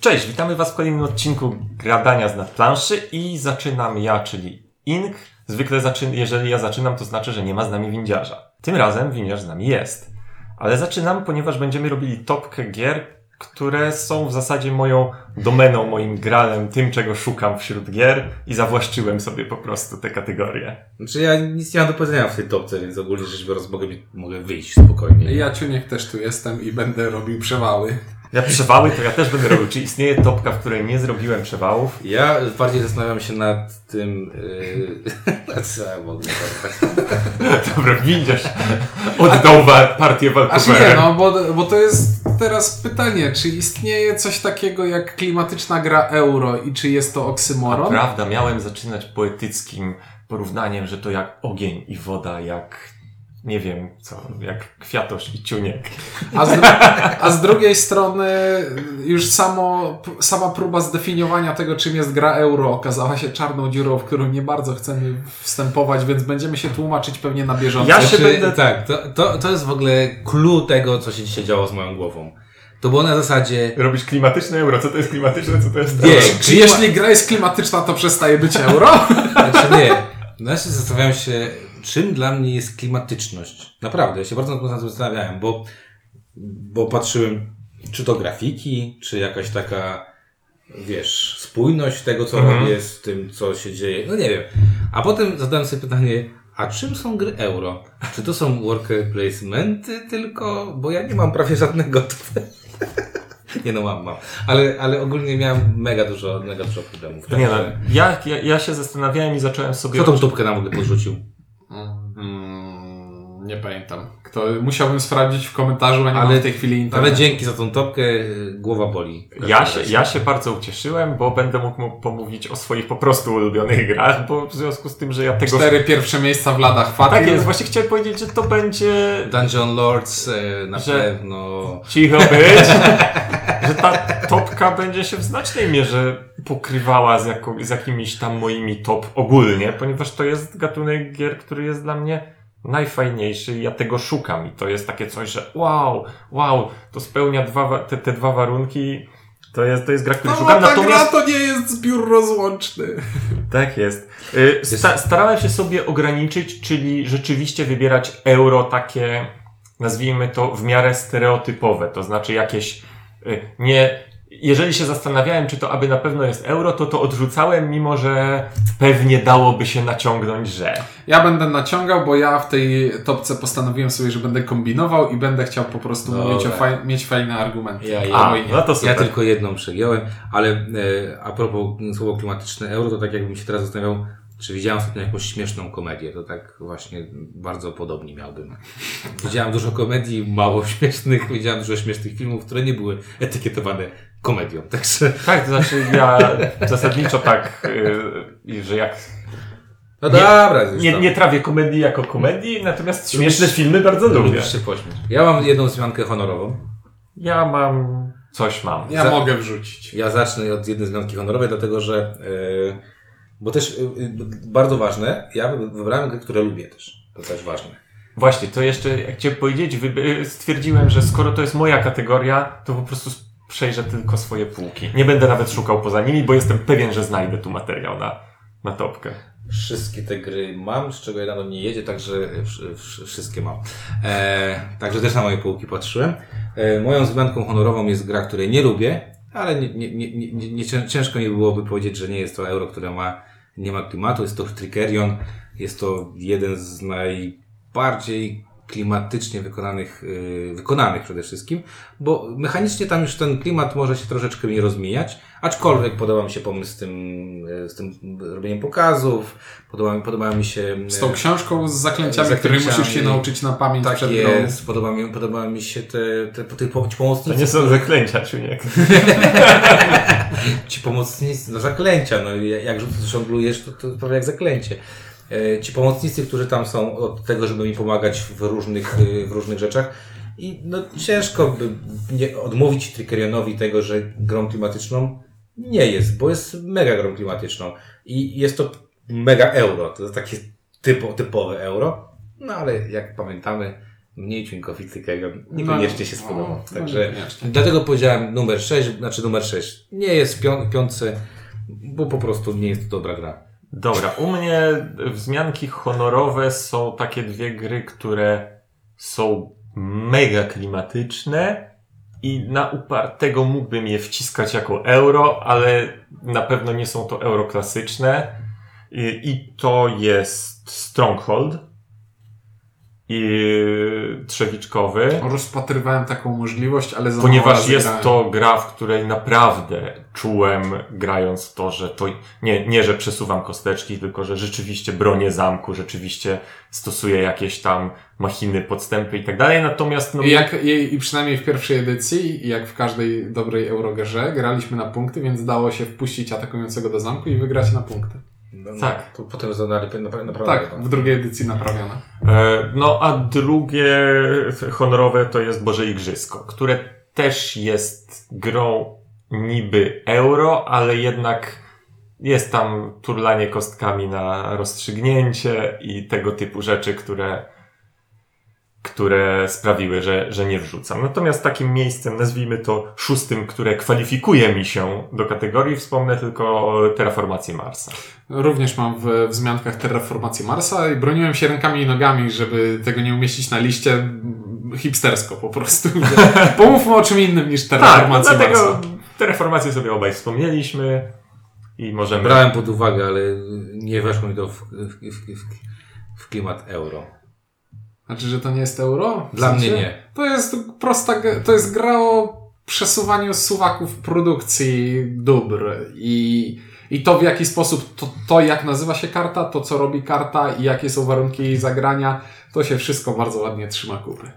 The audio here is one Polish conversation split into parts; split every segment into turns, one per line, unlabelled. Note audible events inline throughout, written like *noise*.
Cześć, witamy Was w kolejnym odcinku Gradania z nadplanszy i zaczynam ja, czyli Ink. Zwykle zaczyn jeżeli ja zaczynam, to znaczy, że nie ma z nami windziarza. Tym razem windiarz z nami jest. Ale zaczynam, ponieważ będziemy robili topkę gier, które są w zasadzie moją domeną, moim gralem, tym, czego szukam wśród gier i zawłaszczyłem sobie po prostu te kategorie.
Znaczy ja nic nie mam do powiedzenia w tej topce, więc ogólnie rzecz biorąc mogę, mogę wyjść spokojnie.
Ja Ciuniek też tu jestem i będę robił przewały.
Ja przewały to ja też będę robił. Czy istnieje topka, w której nie zrobiłem przewałów?
Ja bardziej zastanawiam się nad tym, yy, *laughs* co ja mogę *laughs*
Dobra, windziarz oddał wa- partię
Aż
walkowerem.
nie, no bo, bo to jest teraz pytanie, czy istnieje coś takiego jak klimatyczna gra euro i czy jest to oksymoron?
Prawda, miałem zaczynać poetyckim porównaniem, że to jak ogień i woda, jak nie wiem co, jak kwiatosz i ciuniek.
A z, a z drugiej strony już samo, sama próba zdefiniowania tego, czym jest gra euro okazała się czarną dziurą, w którą nie bardzo chcemy wstępować, więc będziemy się tłumaczyć pewnie na bieżąco.
Ja się
Znaczy,
będę-
Tak, to, to, to jest w ogóle clue tego, co się dzisiaj działo z moją głową. To było na zasadzie,
Robisz klimatyczne euro, co to jest klimatyczne, co to jest
Nie,
euro?
Czy jeśli gra jest klimatyczna, to przestaje być euro?
Znaczy nie. No ja się zastanawiałem się, czym dla mnie jest klimatyczność. Naprawdę, ja się bardzo nad tym zastanawiałem, bo, bo patrzyłem, czy to grafiki, czy jakaś taka, wiesz, spójność tego, co
Mhm.
robię z tym, co się dzieje. No nie wiem. A potem zadałem sobie pytanie, a czym są gry euro? Czy to są worker placementy tylko? Bo ja nie mam prawie żadnego. *laughs* Nie no, mam, mam. Ale, ale ogólnie miałem mega dużo, mega dużo problemów.
Nie no, ja, ja, ja się zastanawiałem i zacząłem sobie...
Kto tą tubkę nam w ogóle podrzucił?
Mm, nie pamiętam. Kto, musiałbym sprawdzić w komentarzu, a nie
Ale-
w tej chwili
Ale
internetu.
dzięki za tą topkę, y, głowa boli.
Ja się, ja się bardzo ucieszyłem, bo będę mógł mu pomówić o swoich po prostu ulubionych grach, bo w związku z tym, że ja tego...
Cztery pierwsze miejsca w ladach Fatil.
Tak jest, właśnie chciałem powiedzieć, że to będzie...
Dungeon Lords y, na
Że-
pewno.
Cicho *laughs* być, że ta topka będzie się w znacznej mierze pokrywała z, jako, z jakimiś tam moimi top ogólnie, ponieważ to jest gatunek gier, który jest dla mnie najfajniejszy i ja tego szukam i to jest takie coś, że wow, wow, to spełnia dwa, wa- te, te dwa warunki, to jest, to jest gra, której
No,
szukam,
ta
natomiast...
gra to nie jest zbiór rozłączny.
Tak jest. Y, Sta starałem się sobie ograniczyć, czyli rzeczywiście wybierać euro takie, nazwijmy to, w miarę stereotypowe. To znaczy jakieś y, nie. Jeżeli się zastanawiałem, czy to aby na pewno jest euro, to to odrzucałem, mimo że pewnie dałoby się naciągnąć, że.
Ja będę naciągał, bo ja w tej topce postanowiłem sobie, że będę kombinował i będę chciał po prostu
Dobra.
mówić o faj mieć fajne argumenty.
Ja, ja,
A, no to
ja tylko jedną przegiąłem, ale e, a propos słowa klimatyczne euro, to tak jakbym się teraz zastanawiał, czy widziałem ostatnio jakąś śmieszną komedię, to tak właśnie bardzo podobnie miałbym. Widziałem dużo komedii, mało śmiesznych, widziałem dużo śmiesznych filmów, które nie były etykietowane komedią, także...
Tak, to znaczy ja zasadniczo tak, y, że jak.
No
Nie-
dobra,
Nie, nie trawię komedii jako komedii, natomiast śmieszne filmy bardzo lubię.
Lubisz się pośmiać. Ja mam jedną wzmiankę honorową.
Ja mam. Coś mam.
Ja
Za-
mogę wrzucić.
Ja zacznę od jednej wzmianki honorowej, dlatego że, yy, bo też yy, bardzo ważne, ja wy- wybrałem gry, które lubię też. To też ważne.
Właśnie, to jeszcze jak chciałem powiedzieć, stwierdziłem, że skoro to jest moja kategoria, to po prostu przejrzę tylko swoje półki. Nie będę nawet szukał poza nimi, bo jestem pewien, że znajdę tu materiał na, na topkę.
Wszystkie te gry mam, z czego jedna do mnie jedzie, także wsz- wsz- wszystkie mam. E, także też na moje półki patrzyłem. E, moją wzmianką honorową jest gra, której nie lubię, ale nie, nie, nie, nie, nie, nie, cię- ciężko mi byłoby powiedzieć, że nie jest to euro, które ma, nie ma klimatu. Jest to Trickerion. Jest to jeden z najbardziej klimatycznie wykonanych, yy, wykonanych przede wszystkim, bo mechanicznie tam już ten klimat może się troszeczkę nie rozmijać, aczkolwiek podoba mi się pomysł z tym, yy, z tym robieniem pokazów, podoba, mi- podoba mi się... yy,
Z tą książką z zaklęciami,
Z
której
zaklęciami.
musisz się nauczyć na pamięć
tak
przed
jest, podoba mi, podoba mi się te, te, te, te
To
pomocnicy.
nie są zaklęcia, Czuniek. *laughs*
Ci pomocnicy, no zaklęcia, no jak żonglujesz, to, to prawie jak zaklęcie. E, Ci pomocnicy, którzy tam są od tego, żeby mi pomagać w różnych, e, w różnych rzeczach. I no ciężko by nie odmówić Trickerionowi tego, że grą klimatyczną nie jest, bo jest mega grą klimatyczną. I jest to mega euro, to jest takie typo, typowe euro. No ale jak pamiętamy, mniej ciuńkowicyjnego niekoniecznie się spodobał.
no, no,
Także
niekoniecznie.
dlatego powiedziałem numer 6, znaczy numer 6. Nie jest w pią- piątce, bo po prostu nie jest to dobra gra.
Dobra, u mnie wzmianki honorowe są takie dwie gry, które są mega klimatyczne i na upartego mógłbym je wciskać jako euro, ale na pewno nie są to euro klasyczne. I, to jest Stronghold i Trzewiczkowy.
Rozpatrywałem taką możliwość, ale za
Ponieważ jest to gra, w której naprawdę czułem, grając to, że to nie, nie, że przesuwam kosteczki, tylko że rzeczywiście bronię zamku, rzeczywiście stosuję jakieś tam machiny, podstępy i tak dalej. Natomiast no,
I, jak, i, I przynajmniej w pierwszej edycji, jak w każdej dobrej Eurogerze, graliśmy na punkty, więc dało się wpuścić atakującego do zamku i wygrać na punkty.
No, no,
Tak.
To potem zadali naprawdę.
Tak, w drugiej edycji naprawione.
E, No a drugie honorowe to jest Boże Igrzysko, które też jest grą niby euro, ale jednak jest tam turlanie kostkami na rozstrzygnięcie i tego typu rzeczy, które, które sprawiły, że, że nie wrzucam. Natomiast takim miejscem, nazwijmy to szóstym, które kwalifikuje mi się do kategorii, wspomnę tylko o terraformacji Marsa.
Również mam w wzmiankach terraformacji Marsa i broniłem się rękami i nogami, żeby tego nie umieścić na liście hipstersko po prostu. *laughs* Pomówmy o czym innym niż
Tak,
terraformacja
dlatego
Marsa.
terraformację sobie obaj wspomnieliśmy i możemy...
Brałem pod uwagę, ale nie weszło mi to w, w, w, w, w klimat euro.
Znaczy, że to nie jest euro? W
Dla mnie nie.
To jest prosta, to jest gra o przesuwaniu suwaków produkcji dóbr i, i to w jaki sposób, to, to jak nazywa się karta, to co robi karta i jakie są warunki jej zagrania, to się wszystko bardzo ładnie trzyma kupy.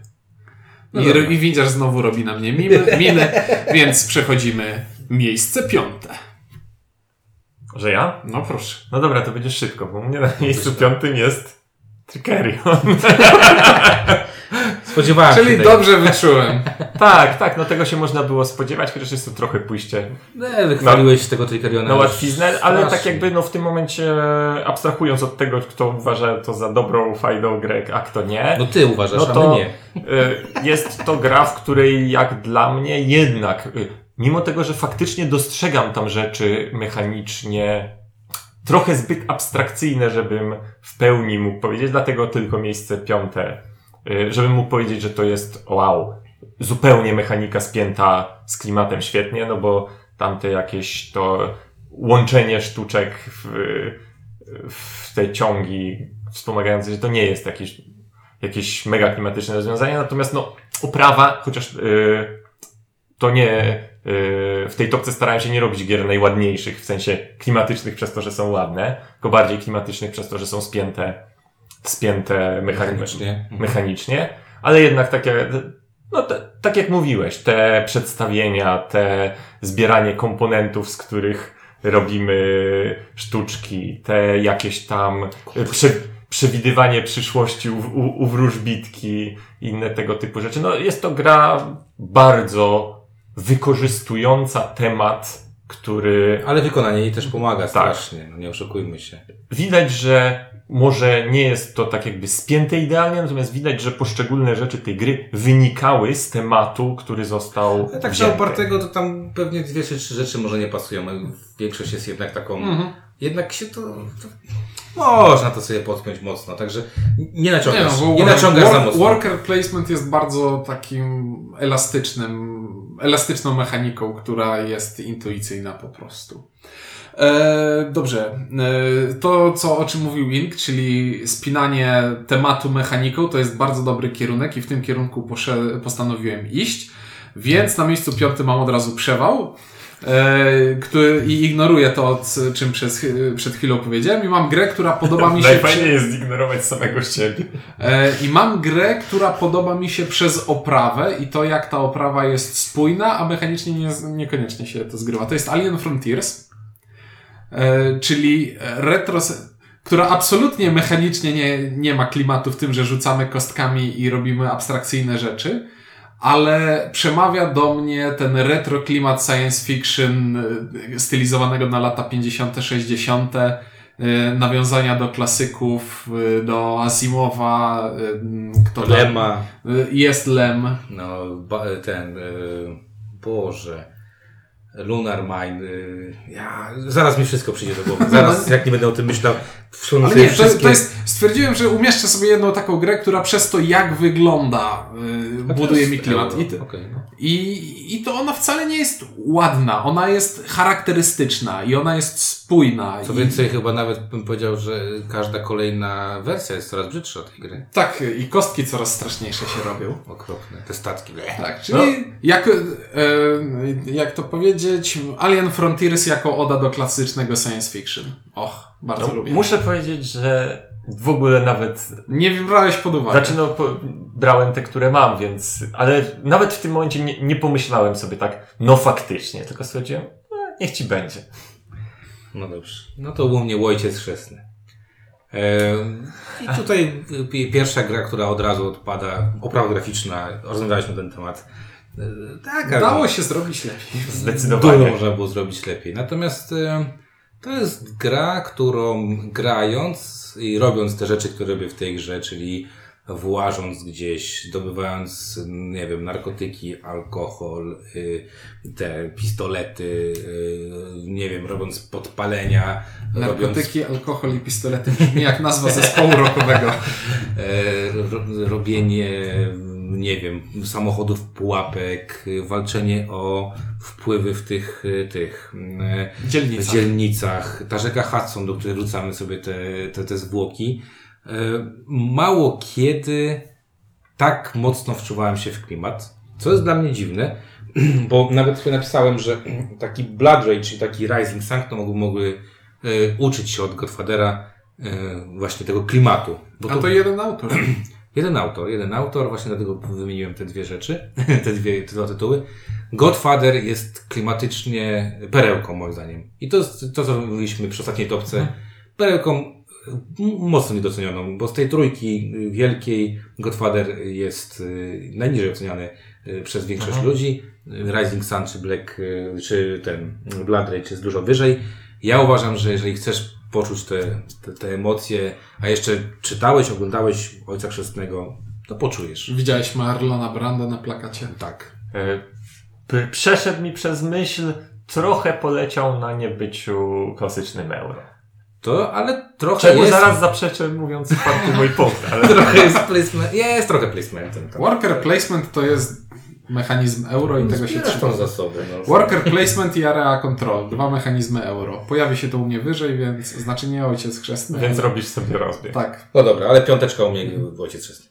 No
I. I widzisz znowu robi na mnie miny, *laughs* miny więc przechodzimy miejsce piąte.
Że ja?
No proszę.
No dobra, to będzie szybko, bo u mnie na miejscu
Myślę.
piątym jest Tricerion.
Spodziewałem
Czyli
się tego.
dobrze wyczułem.
tak, tak, no tego się można było spodziewać, chociaż jest to trochę pójście
Nie, wychwaliłeś tego Triceriona.
na łatwiznę, ale tak jakby no w tym momencie abstrahując od tego, kto uważa to za dobrą, fajną grę, a kto nie,
No ty uważasz,
No
a
to-
my nie.
Y, Jest to gra, w której jak dla mnie jednak, y, mimo tego, że faktycznie dostrzegam tam rzeczy mechanicznie trochę zbyt abstrakcyjne, żebym w pełni mógł powiedzieć, dlatego tylko miejsce piąte, y, żebym mógł powiedzieć, że to jest wow, zupełnie mechanika spięta z klimatem świetnie, no bo tamte jakieś to łączenie sztuczek w, w te ciągi wspomagające, że to nie jest jakieś jakieś mega klimatyczne rozwiązanie, natomiast no, oprawa, chociaż yy, to nie, w tej topce starałem się nie robić gier najładniejszych, w sensie klimatycznych przez to, że są ładne, tylko bardziej klimatycznych przez to, że są spięte, spięte mechanicznie,
Mechanicznie.
mechanicznie ale jednak takie, no te, tak jak mówiłeś, te przedstawienia, te zbieranie komponentów, z których robimy sztuczki, te jakieś tam y, prze, przewidywanie przyszłości u, u, u wróżbitki, inne tego typu rzeczy. No jest to gra bardzo wykorzystująca temat, który
Ale wykonanie jej też pomaga
Tak.
strasznie, no nie oszukujmy się.
widać, że może nie jest to tak jakby spięte idealnie, natomiast widać, że poszczególne rzeczy tej gry wynikały z tematu, który został
Ale tak za opartego to tam pewnie dwie czy trzy rzeczy może nie pasują. Większość jest jednak taką...
Mhm.
Jednak się to, to... Można to sobie podpiąć mocno, także nie naciągasz, nie,
work-
naciągasz za
work-
mocno.
Worker placement jest bardzo takim elastycznym, elastyczną mechaniką, która jest intuicyjna po prostu. E, dobrze. E, to, co, o czym mówił Ink, czyli spinanie tematu mechaniką, to jest bardzo dobry kierunek i w tym kierunku posze- postanowiłem iść. Więc na miejscu piątym mam od razu przewał. E, który, I ignoruję to, czym przez, przed chwilą powiedziałem. I mam grę, która podoba mi *laughs* się.
Najfajniej jest zignorować samego siebie.
E, I mam grę, która podoba mi się przez oprawę i to, jak ta oprawa jest spójna, a mechanicznie nie, niekoniecznie się to zgrywa. To jest Alien Frontiers, e, czyli retro, która absolutnie mechanicznie nie, nie ma klimatu w tym, że rzucamy kostkami i robimy abstrakcyjne rzeczy, ale przemawia do mnie ten retro klimat science fiction e, stylizowanego na lata 50., 60., y, nawiązania do klasyków, y, do Asimowa, kto
Lema,
Jest Lem.
no ten, Boże, Lunar Mine, ja, zaraz mi wszystko przyjdzie do głowy, zaraz jak nie będę o tym myślał, wsunę sobie
to,
wszystkie...
to jest, stwierdziłem, że umieszczę sobie jedną taką grę, która przez to jak wygląda y,
to
buduje mi klimat. I, to-
Okej, no.
i, I to ona wcale nie jest ładna, ona jest charakterystyczna i ona jest spójna.
Co
i,
więcej, chyba nawet bym powiedział, że każda kolejna wersja jest coraz brzydsza tej gry.
Tak, i kostki coraz straszniejsze się robią.
Okropne, te statki. bleh.
Tak, czyli jak, e, jak to powiedzieć, Alien Frontiers jako oda do klasycznego science fiction. Och, bardzo
No,
lubię.
muszę powiedzieć, że w ogóle nawet
Nie brałeś pod uwagę.
Znaczy, no, po, brałem te, które mam, więc. Ale nawet w tym momencie nie, nie pomyślałem sobie tak, no faktycznie, tylko stwierdziłem, no, niech ci będzie.
No dobrze. No to u mnie ojciec chrzestny. I tutaj pi- pierwsza gra, która od razu odpada, oprawa graficzna, rozmawialiśmy na ten temat. E, Tak, ale
Dało się zrobić lepiej.
dużo
Zdecydowanie.
można było zrobić lepiej. Natomiast to jest gra, którą grając i robiąc te rzeczy, które robię w tej grze, czyli włażąc gdzieś, zdobywając, nie wiem, narkotyki, alkohol, y, te pistolety, y, nie wiem, robiąc podpalenia, robiąc
Narkotyki, alkohol i pistolety brzmi jak nazwa zespołu rockowego. *laughs*
e, ro, robienie, nie wiem, samochodów pułapek, y, walczenie o wpływy w tych, y, tych e,
Dzielnica.
w dzielnicach, ta rzeka Hudson, do której wrzucamy sobie te, te, te zwłoki. E, Mało kiedy tak mocno wczuwałem się w klimat, co jest dla mnie dziwne, *clears throat* bo nawet sobie napisałem, że *clears throat* taki Blood Rage i taki Rising Sun to mogły, mogły uczyć się od Godfathera e, właśnie tego klimatu. Bo
A to jeden autor. *clears throat*
Jeden autor, jeden autor, właśnie dlatego wymieniłem te dwie rzeczy, *laughs* te dwie, te dwa tytuły. Godfather jest klimatycznie perełką, moim zdaniem. I to jest to, co mówiliśmy przy ostatniej topce. Perełką m- mocno niedocenioną, bo z tej trójki wielkiej Godfather jest y, najniżej oceniany y, przez większość
Aha.
ludzi. Rising Sun czy Black, y, czy ten Blood Rage jest dużo wyżej. Ja uważam, że jeżeli chcesz poczuć te, te, te emocje, a jeszcze czytałeś, oglądałeś Ojca Chrzestnego, to poczujesz.
Widziałeś Marlona Branda na plakacie.
Tak.
E, p- Przeszedł mi przez myśl, trochę poleciał na niebyciu klasycznym euro.
To, ale trochę
Czemu
jest...
zaraz zaprzeczę, mówiąc *laughs* czwarty mój punkt, ale
Trochę jest placement, jest trochę placementem. Tak.
Worker placement to jest mechanizm euro i tego się
tą zasobę. No.
Worker placement i area control. Dwa mechanizmy euro. Pojawi się to u mnie wyżej, więc znaczy nie ojciec chrzestny.
więc robisz sobie rozbieg.
Tak.
No dobra, ale piąteczka u mnie w Ojciec Chrzestny.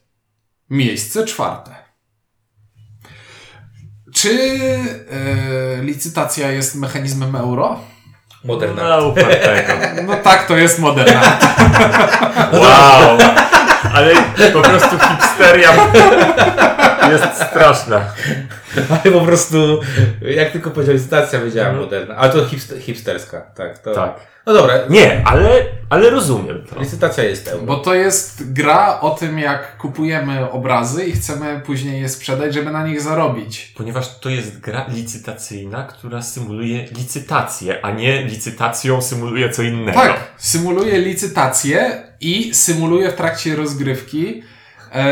Miejsce czwarte. Czy e, licytacja jest mechanizmem euro?
Moderna.
No. *laughs*
No tak, to jest moderna.
Wow! Ale po prostu hipsteria jest straszna.
Ale po prostu, jak tylko powiedziałeś stacja, wiedziałem
Mhm.
moderna. Ale to hipster, hipsterska, tak. To...
Tak.
No dobra,
Nie, ale, ale rozumiem to.
licytacja jest euro.
Bo to jest gra o tym, jak kupujemy obrazy i chcemy później je sprzedać, żeby na nich zarobić.
Ponieważ to jest gra licytacyjna, która symuluje licytację, a nie licytacją symuluje co innego.
Tak, symuluje licytację i symuluje w trakcie rozgrywki e,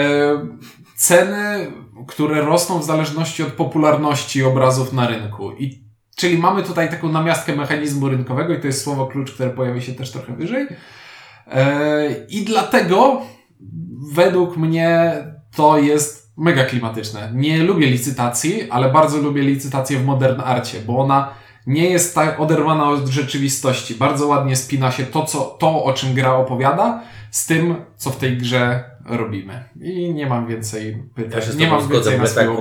ceny, które rosną w zależności od popularności obrazów na rynku. I, czyli mamy tutaj taką namiastkę mechanizmu rynkowego i to jest słowo klucz, które pojawi się też trochę wyżej. E, I dlatego według mnie to jest mega klimatyczne. Nie lubię licytacji, ale bardzo lubię licytację w modern arcie, bo ona nie jest tak oderwana od rzeczywistości. Bardzo ładnie spina się to, co, to, o czym gra opowiada, z tym, co w tej grze robimy. I nie mam więcej pytań.
Ja się z
nie mam
zgodzę,
więcej na
tak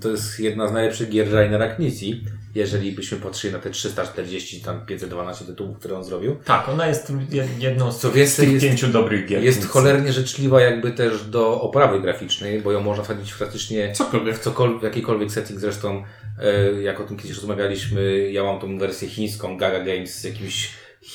to jest jedna z najlepszych gier Rainera Knizzi. Jeżeli byśmy patrzyli na te 340, tam 512 tytułów, które on zrobił.
Tak, ona jest jed- jedną z,
Co
z
więcej,
tych
jest-
pięciu dobrych gier.
Jest cholernie życzliwa jakby też do oprawy graficznej, bo ją można wsadzić praktycznie
Cokolwiek.
w cokolwiek, w jakikolwiek setting. Zresztą, e, jak o tym kiedyś rozmawialiśmy, ja mam tą wersję chińską, Gaga Games z jakimś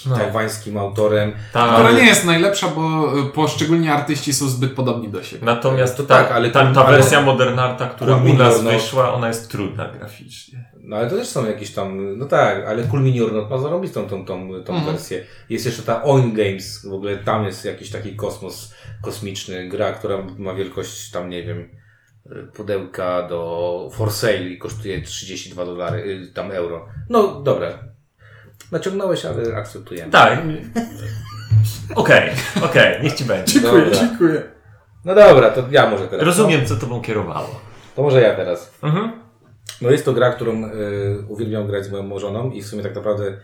No.
tajwańskim autorem.
Ta,
Która nie jest najlepsza, bo y, poszczególni artyści są zbyt podobni do siebie.
Natomiast
To
ta,
tak, ale
ta,
tam-
ta
ale-
wersja Modernarta, która u nas
no.
wyszła, ona jest trudna graficznie.
No ale to też są jakieś tam, no tak, ale Culminior no, ma zarobistą tą, tą, tą
Mhm.
wersję. Jest jeszcze ta Oin Games, w ogóle tam jest jakiś taki kosmos kosmiczny, gra, która ma wielkość tam, nie wiem, pudełka do for sale i kosztuje 32 dolary, y, tam euro. No dobra. Naciągnąłeś, ale akceptujemy.
Tak. Okej, okej, niech ci będzie.
Dziękuję,
Dobra.
dziękuję.
No dobra, to ja może teraz.
Rozumiem, co tobą kierowało.
No, to może ja teraz.
Mhm.
No jest to gra, którą y, uwielbiam grać z moją żoną i w sumie tak naprawdę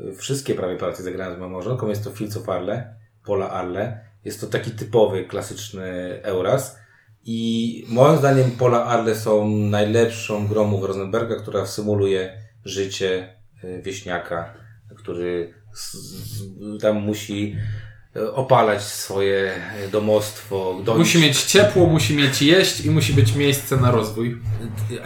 y, wszystkie prawie partie zagrałem z moją małżonką. Jest to Fields of Arle, Pola Arle. Jest to taki typowy, klasyczny Euras. I moim zdaniem Pola Arle są najlepszą grą u Rosenberga, która symuluje życie y, wieśniaka, który tam musi y, opalać swoje y, domostwo.
Musi mieć ciepło, musi mieć jeść i musi być miejsce na rozwój.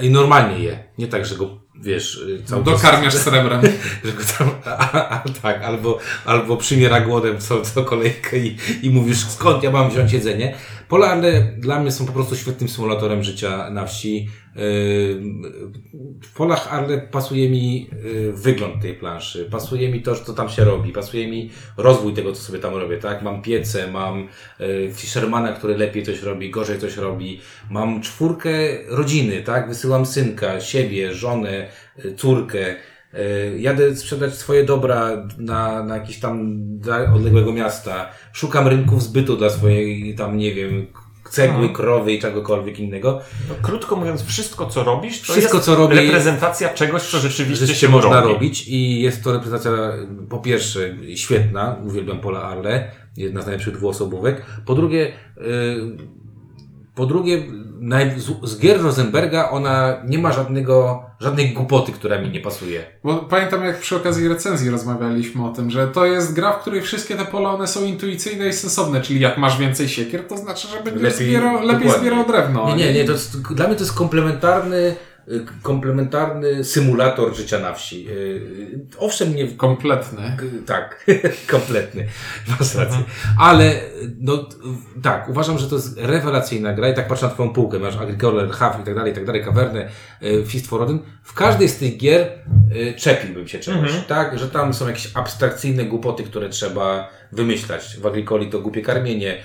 I normalnie je. Nie tak, że go, wiesz, y, cały czas-
Dokarmiasz *laughs* srebrem.
że go tam, a, a, tak, albo, albo przymiera głodem co, co kolejkę i, i mówisz, skąd ja mam wziąć jedzenie. Polarne dla mnie są po prostu świetnym symulatorem życia na wsi. Yy, W polach Arle pasuje mi yy, wygląd tej planszy, pasuje mi to, co tam się robi, pasuje mi rozwój tego, co sobie tam robię, tak? Mam piece, mam yy, Fishermana, który lepiej coś robi, gorzej coś robi, mam czwórkę rodziny, tak? Wysyłam synka, siebie, żonę, córkę, jadę sprzedać swoje dobra na, na jakieś tam dla odległego miasta, szukam rynków zbytu dla swojej tam, nie wiem, cegły, krowy i czegokolwiek innego.
No, krótko mówiąc, wszystko co robisz, to
Wszystko,
jest
co robię-
reprezentacja czegoś, co rzeczywiście
Rzeczywiście
się
można
robi.
robić i jest to reprezentacja po pierwsze świetna, uwielbiam Pola Arle, jedna z najlepszych dwuosobówek. Po drugie, yy, po drugie z, z gier Rosenberga ona nie ma żadnego, żadnej głupoty, która mi nie pasuje.
Bo pamiętam jak przy okazji recenzji rozmawialiśmy o tym, że to jest gra, w której wszystkie te pola one są intuicyjne i sensowne, czyli jak masz więcej siekier, to znaczy, że będziesz
Lepiej-
zbierał, lepiej zbierał drewno.
Nie, nie, nie, to jest, dla mnie to jest komplementarny, komplementarny symulator życia na wsi. Yy, Owszem, nie,
Kompletny.
Tak, *laughs* kompletny. Masz rację. Ale, no, tak, uważam, że to jest rewelacyjna gra i tak patrzę na twoją półkę, masz Agricola, Huff i tak dalej, i tak dalej, Kawernę, y, Fist for Odin. W każdej z tych gier y, czepiłbym się czegoś,
Mhm.
tak? Że tam są jakieś abstrakcyjne głupoty, które trzeba wymyślać. W Agricoli to głupie karmienie, y,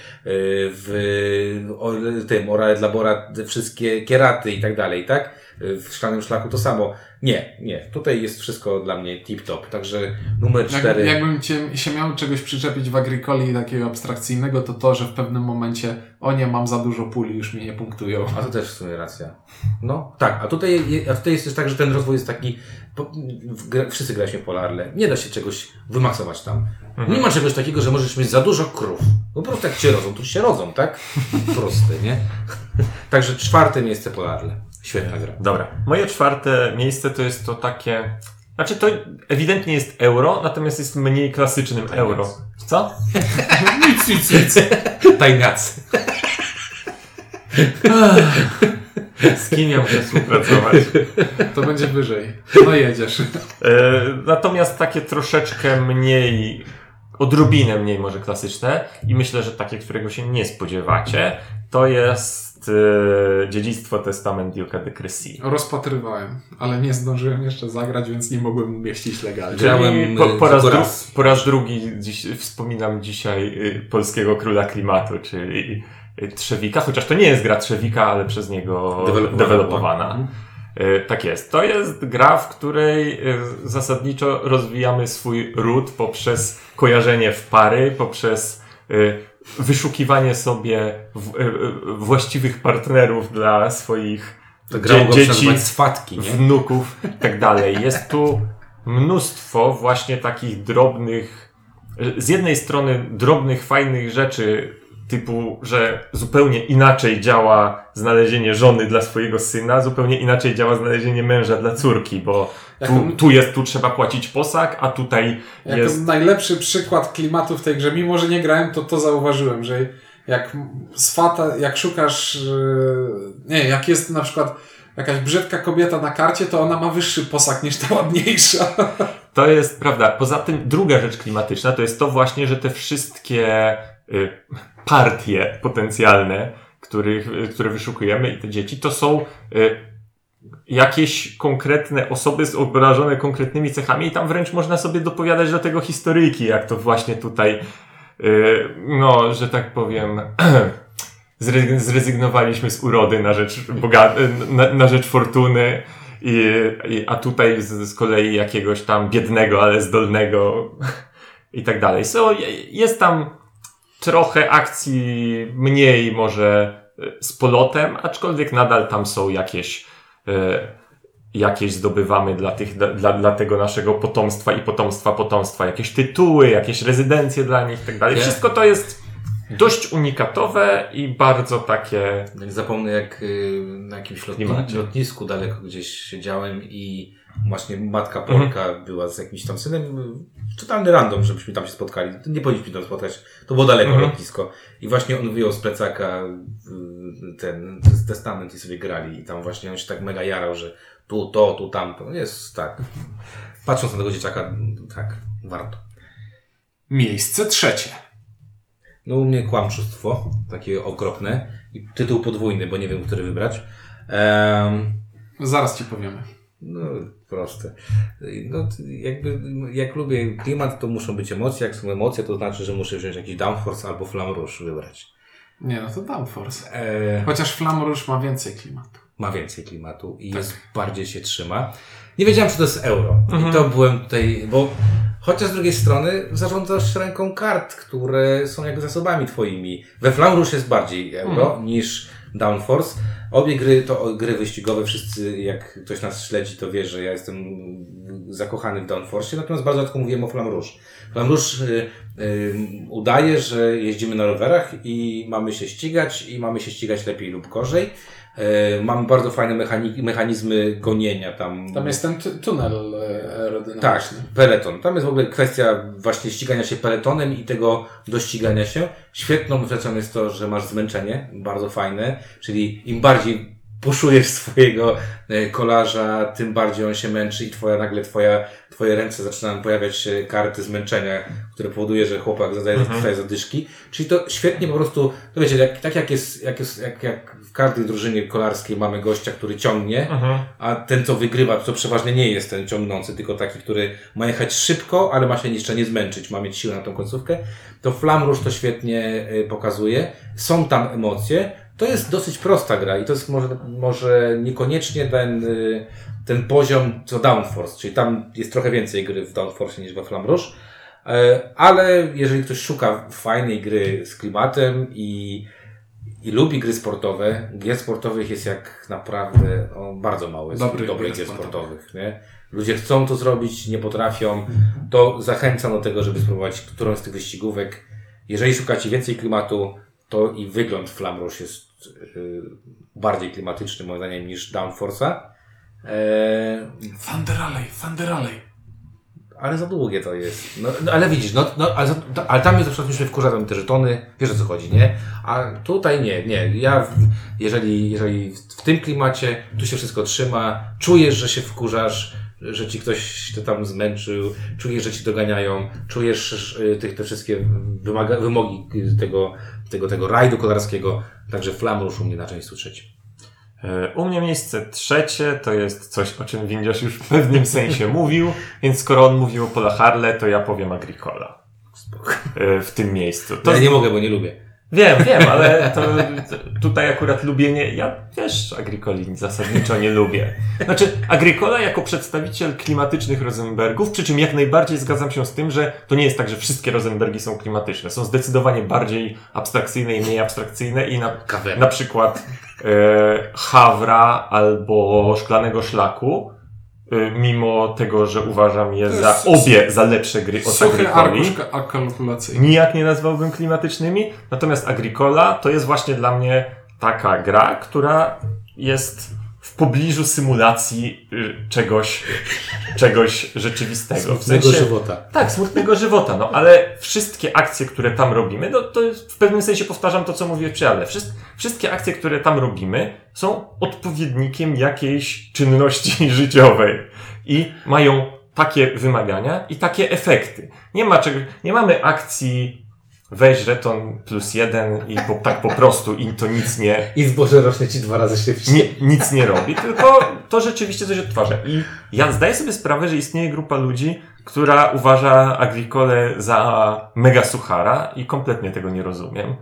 w tym Orale dla Bora wszystkie kieraty i tak dalej, tak? W Szklanym Szlaku to samo. Nie, nie. Tutaj jest wszystko dla mnie tip-top. Także numer
Jak,
cztery.
jakbym cię, się miał czegoś przyczepić w Agricoli takiego abstrakcyjnego, to to, że w pewnym momencie o nie, mam za dużo puli, już mnie nie punktują.
A to też w sumie racja. No, tak. A tutaj, a tutaj jest też tak, że ten rozwój jest taki. Gra- wszyscy graliśmy w Polarle. Nie da się czegoś wymaksować tam. Nie ma czegoś takiego, że możesz mieć za dużo krów. No po prostu jak się rodzą, to się rodzą, tak? *laughs* Proste, nie? *laughs* Także czwarte miejsce Polarle. Świetna gra.
Dobra. Moje czwarte miejsce to jest to takie. Znaczy to ewidentnie jest euro, natomiast jest mniej klasycznym euro. Co? *laughs*
Nic, nic, nic. *laughs*
Tajniacy. *laughs*
Z kim ja muszę współpracować?
To będzie wyżej. No jedziesz.
E, natomiast takie troszeczkę mniej, odrobinę mniej może klasyczne i myślę, że takie, którego się nie spodziewacie, to jest e, Dziedzictwo Testament Duke'a de Crecy.
Rozpatrywałem, ale nie zdążyłem jeszcze zagrać, więc nie mogłem umieścić legalnie.
Grałem,
Czyli po, po, raz
raz.
po raz drugi dziś, wspominam dzisiaj y, polskiego króla klimatu, czyli y, Trzewika, chociaż to nie jest gra Trzewika, ale przez niego
Dewelopowana.
dewelopowana. Y, Tak jest. To jest gra, w której zasadniczo rozwijamy swój ród poprzez kojarzenie w pary, poprzez wyszukiwanie sobie w, y, y, właściwych partnerów dla swoich dzie- dzieci,
swatki,
wnuków i tak dalej. Jest tu mnóstwo właśnie takich drobnych, z jednej strony drobnych, fajnych rzeczy, typu, że zupełnie inaczej działa znalezienie żony dla swojego syna, zupełnie inaczej działa znalezienie męża dla córki, bo tu, tu jest, tu trzeba płacić posag, a tutaj
Jako
jest...
najlepszy przykład klimatu w tej grze, mimo że nie grałem, to to zauważyłem, że jak z fata, jak szukasz, yy, nie, jak jest na przykład jakaś brzydka kobieta na karcie, to ona ma wyższy posag niż ta ładniejsza.
To jest prawda. Poza tym druga rzecz klimatyczna to jest to właśnie, że te wszystkie partie potencjalne, których, y, które wyszukujemy i te dzieci, to są y, jakieś konkretne osoby obrażone konkretnymi cechami i tam wręcz można sobie dopowiadać do tego historyjki, jak to właśnie tutaj, y, no, że tak powiem, *clears throat* zre- zrezygnowaliśmy z urody na rzecz, boga- na, na rzecz fortuny, i, i, a tutaj z, z kolei jakiegoś tam biednego, ale zdolnego i tak dalej. So, jest tam trochę akcji mniej może z polotem, aczkolwiek nadal tam są jakieś e, jakieś zdobywamy dla, tych, dla, dla tego naszego potomstwa i potomstwa potomstwa, jakieś tytuły, jakieś rezydencje dla nich i tak dalej. Wszystko to jest dość unikatowe i bardzo takie.
Nie zapomnę, jak y, na jakimś lotni lotnisku daleko gdzieś siedziałem i właśnie matka Polka mhm. była z jakimś tam synem. Totalny random, żebyśmy tam się spotkali. Nie powinniśmy tam spotkać. To było daleko mhm. lotnisko. I właśnie on wyjął z plecaka ten testament i sobie grali. I tam właśnie on się tak mega jarał, że tu to, tu tamto. Jest tak. Patrząc na tego dzieciaka, tak, warto.
Miejsce trzecie.
No u mnie kłamczustwo, takie okropne. I tytuł podwójny, bo nie wiem, który wybrać. Um,
Zaraz ci powiemy.
No, proste. No, jakby, jak lubię klimat, to muszą być emocje. Jak są emocje, to znaczy, że muszę wziąć jakiś Downforce albo Flam Rouge wybrać.
Nie, no to Downforce. E... Chociaż Flam Rouge ma więcej klimatu.
Ma więcej klimatu i tak. jest, bardziej się trzyma. Nie wiedziałem, czy to jest euro. Mhm. I to byłem tutaj, bo Chociaż z drugiej strony zarządzasz ręką kart, które są jakby zasobami twoimi. We Flamrush jest bardziej euro mm. niż Downforce. Obie gry to gry wyścigowe. Wszyscy, jak ktoś nas śledzi, to wie, że ja jestem zakochany w Downforce. Natomiast bardzo rzadko mówiłem o Flamrush. Flamrush y, y, udaje, że jeździmy na rowerach i mamy się ścigać i mamy się ścigać lepiej lub gorzej. E, mamy bardzo fajne mechanizmy gonienia tam.
Tam jest ten tunel e, aerodynamiczny.
Tak, peleton. Tam jest w ogóle kwestia właśnie ścigania się peletonem i tego dościgania się. Świetną rzeczą jest to, że masz zmęczenie, bardzo fajne, czyli im bardziej puszujesz swojego e, kolarza, tym bardziej on się męczy i twoja, nagle twoja, twoje ręce zaczynają pojawiać się karty zmęczenia, które powoduje, że chłopak zadaje mhm. zadyszki. Czyli to świetnie po prostu, to wiecie, jak, tak jak jest, jak jest, jak, jak w każdej drużynie kolarskiej mamy gościa, który ciągnie, mhm. a ten, co wygrywa, to przeważnie nie jest ten ciągnący, tylko taki, który ma jechać szybko, ale ma się jeszcze nie zmęczyć, ma mieć siłę na tą końcówkę, to Flamrusz to świetnie e, pokazuje. Są tam emocje, to jest dosyć prosta gra i to jest może, może niekoniecznie ten, y, ten poziom co Downforce, czyli tam jest trochę więcej gry w Downforce niż we Flamrouge, e, ale jeżeli ktoś szuka fajnej gry z klimatem i, i lubi gry sportowe, gier sportowych jest jak naprawdę o, bardzo mało jest Dobry, dobrych gier sportowych. Nie? Ludzie chcą to zrobić, nie potrafią, to zachęcam do tego, żeby spróbować którąś z tych wyścigówek. Jeżeli szukacie więcej klimatu, to i wygląd Flamrush jest Y, bardziej klimatyczny moim zdaniem niż Downforce'a.
Eee, Thunder Alley, Thunder Alley.
Ale za długie to jest. No, no ale widzisz, no, no ale, ale tam jest na przykład mnie wkurza te żetony, wiesz o co chodzi, nie? A tutaj nie, nie. Ja, jeżeli, jeżeli w tym klimacie tu się wszystko trzyma, czujesz, że się wkurzasz, że ci ktoś to tam zmęczył, czujesz, że ci doganiają, czujesz y, tych, te wszystkie wymaga, wymogi tego, tego, tego rajdu kolarskiego, także Flamrusz u mnie na części trzecim.
E, u mnie miejsce trzecie to jest coś, o czym Windiarz już w pewnym sensie *laughs* mówił, więc skoro on mówił o Pola Harle, to ja powiem Agricola. E, w tym miejscu.
To ja nie mogę, bo nie lubię.
Wiem, wiem, ale to, tutaj akurat lubienie, ja też Agricoli zasadniczo nie lubię. Znaczy, Agricola jako przedstawiciel klimatycznych Rosenbergów, przy czym jak najbardziej zgadzam się z tym, że to nie jest tak, że wszystkie Rosenbergi są klimatyczne. Są zdecydowanie bardziej abstrakcyjne i mniej abstrakcyjne i na, na przykład e, Hawra albo Szklanego Szlaku mimo tego, że uważam je za obie za lepsze gry od Agricoli. Nijak nie nazwałbym klimatycznymi. Natomiast Agricola to jest właśnie dla mnie taka gra, która jest w pobliżu symulacji y, czegoś, czegoś rzeczywistego.
Smutnego w sensie, żywota.
Tak, smutnego żywota, no ale wszystkie akcje, które tam robimy, no to w pewnym sensie powtarzam to, co mówię przy ale. Wszystkie akcje, które tam robimy, są odpowiednikiem jakiejś czynności *laughs* życiowej i mają takie wymagania i takie efekty. Nie ma czego, nie mamy akcji weź żeton plus jeden i po, tak po prostu i to nic nie,
I zboże rośnie ci dwa razy szybciej.
nie, nic nie robi, tylko to rzeczywiście coś odtwarza. I ja zdaję sobie sprawę, że istnieje grupa ludzi, która uważa agrikole za mega suchara i kompletnie tego nie rozumiem,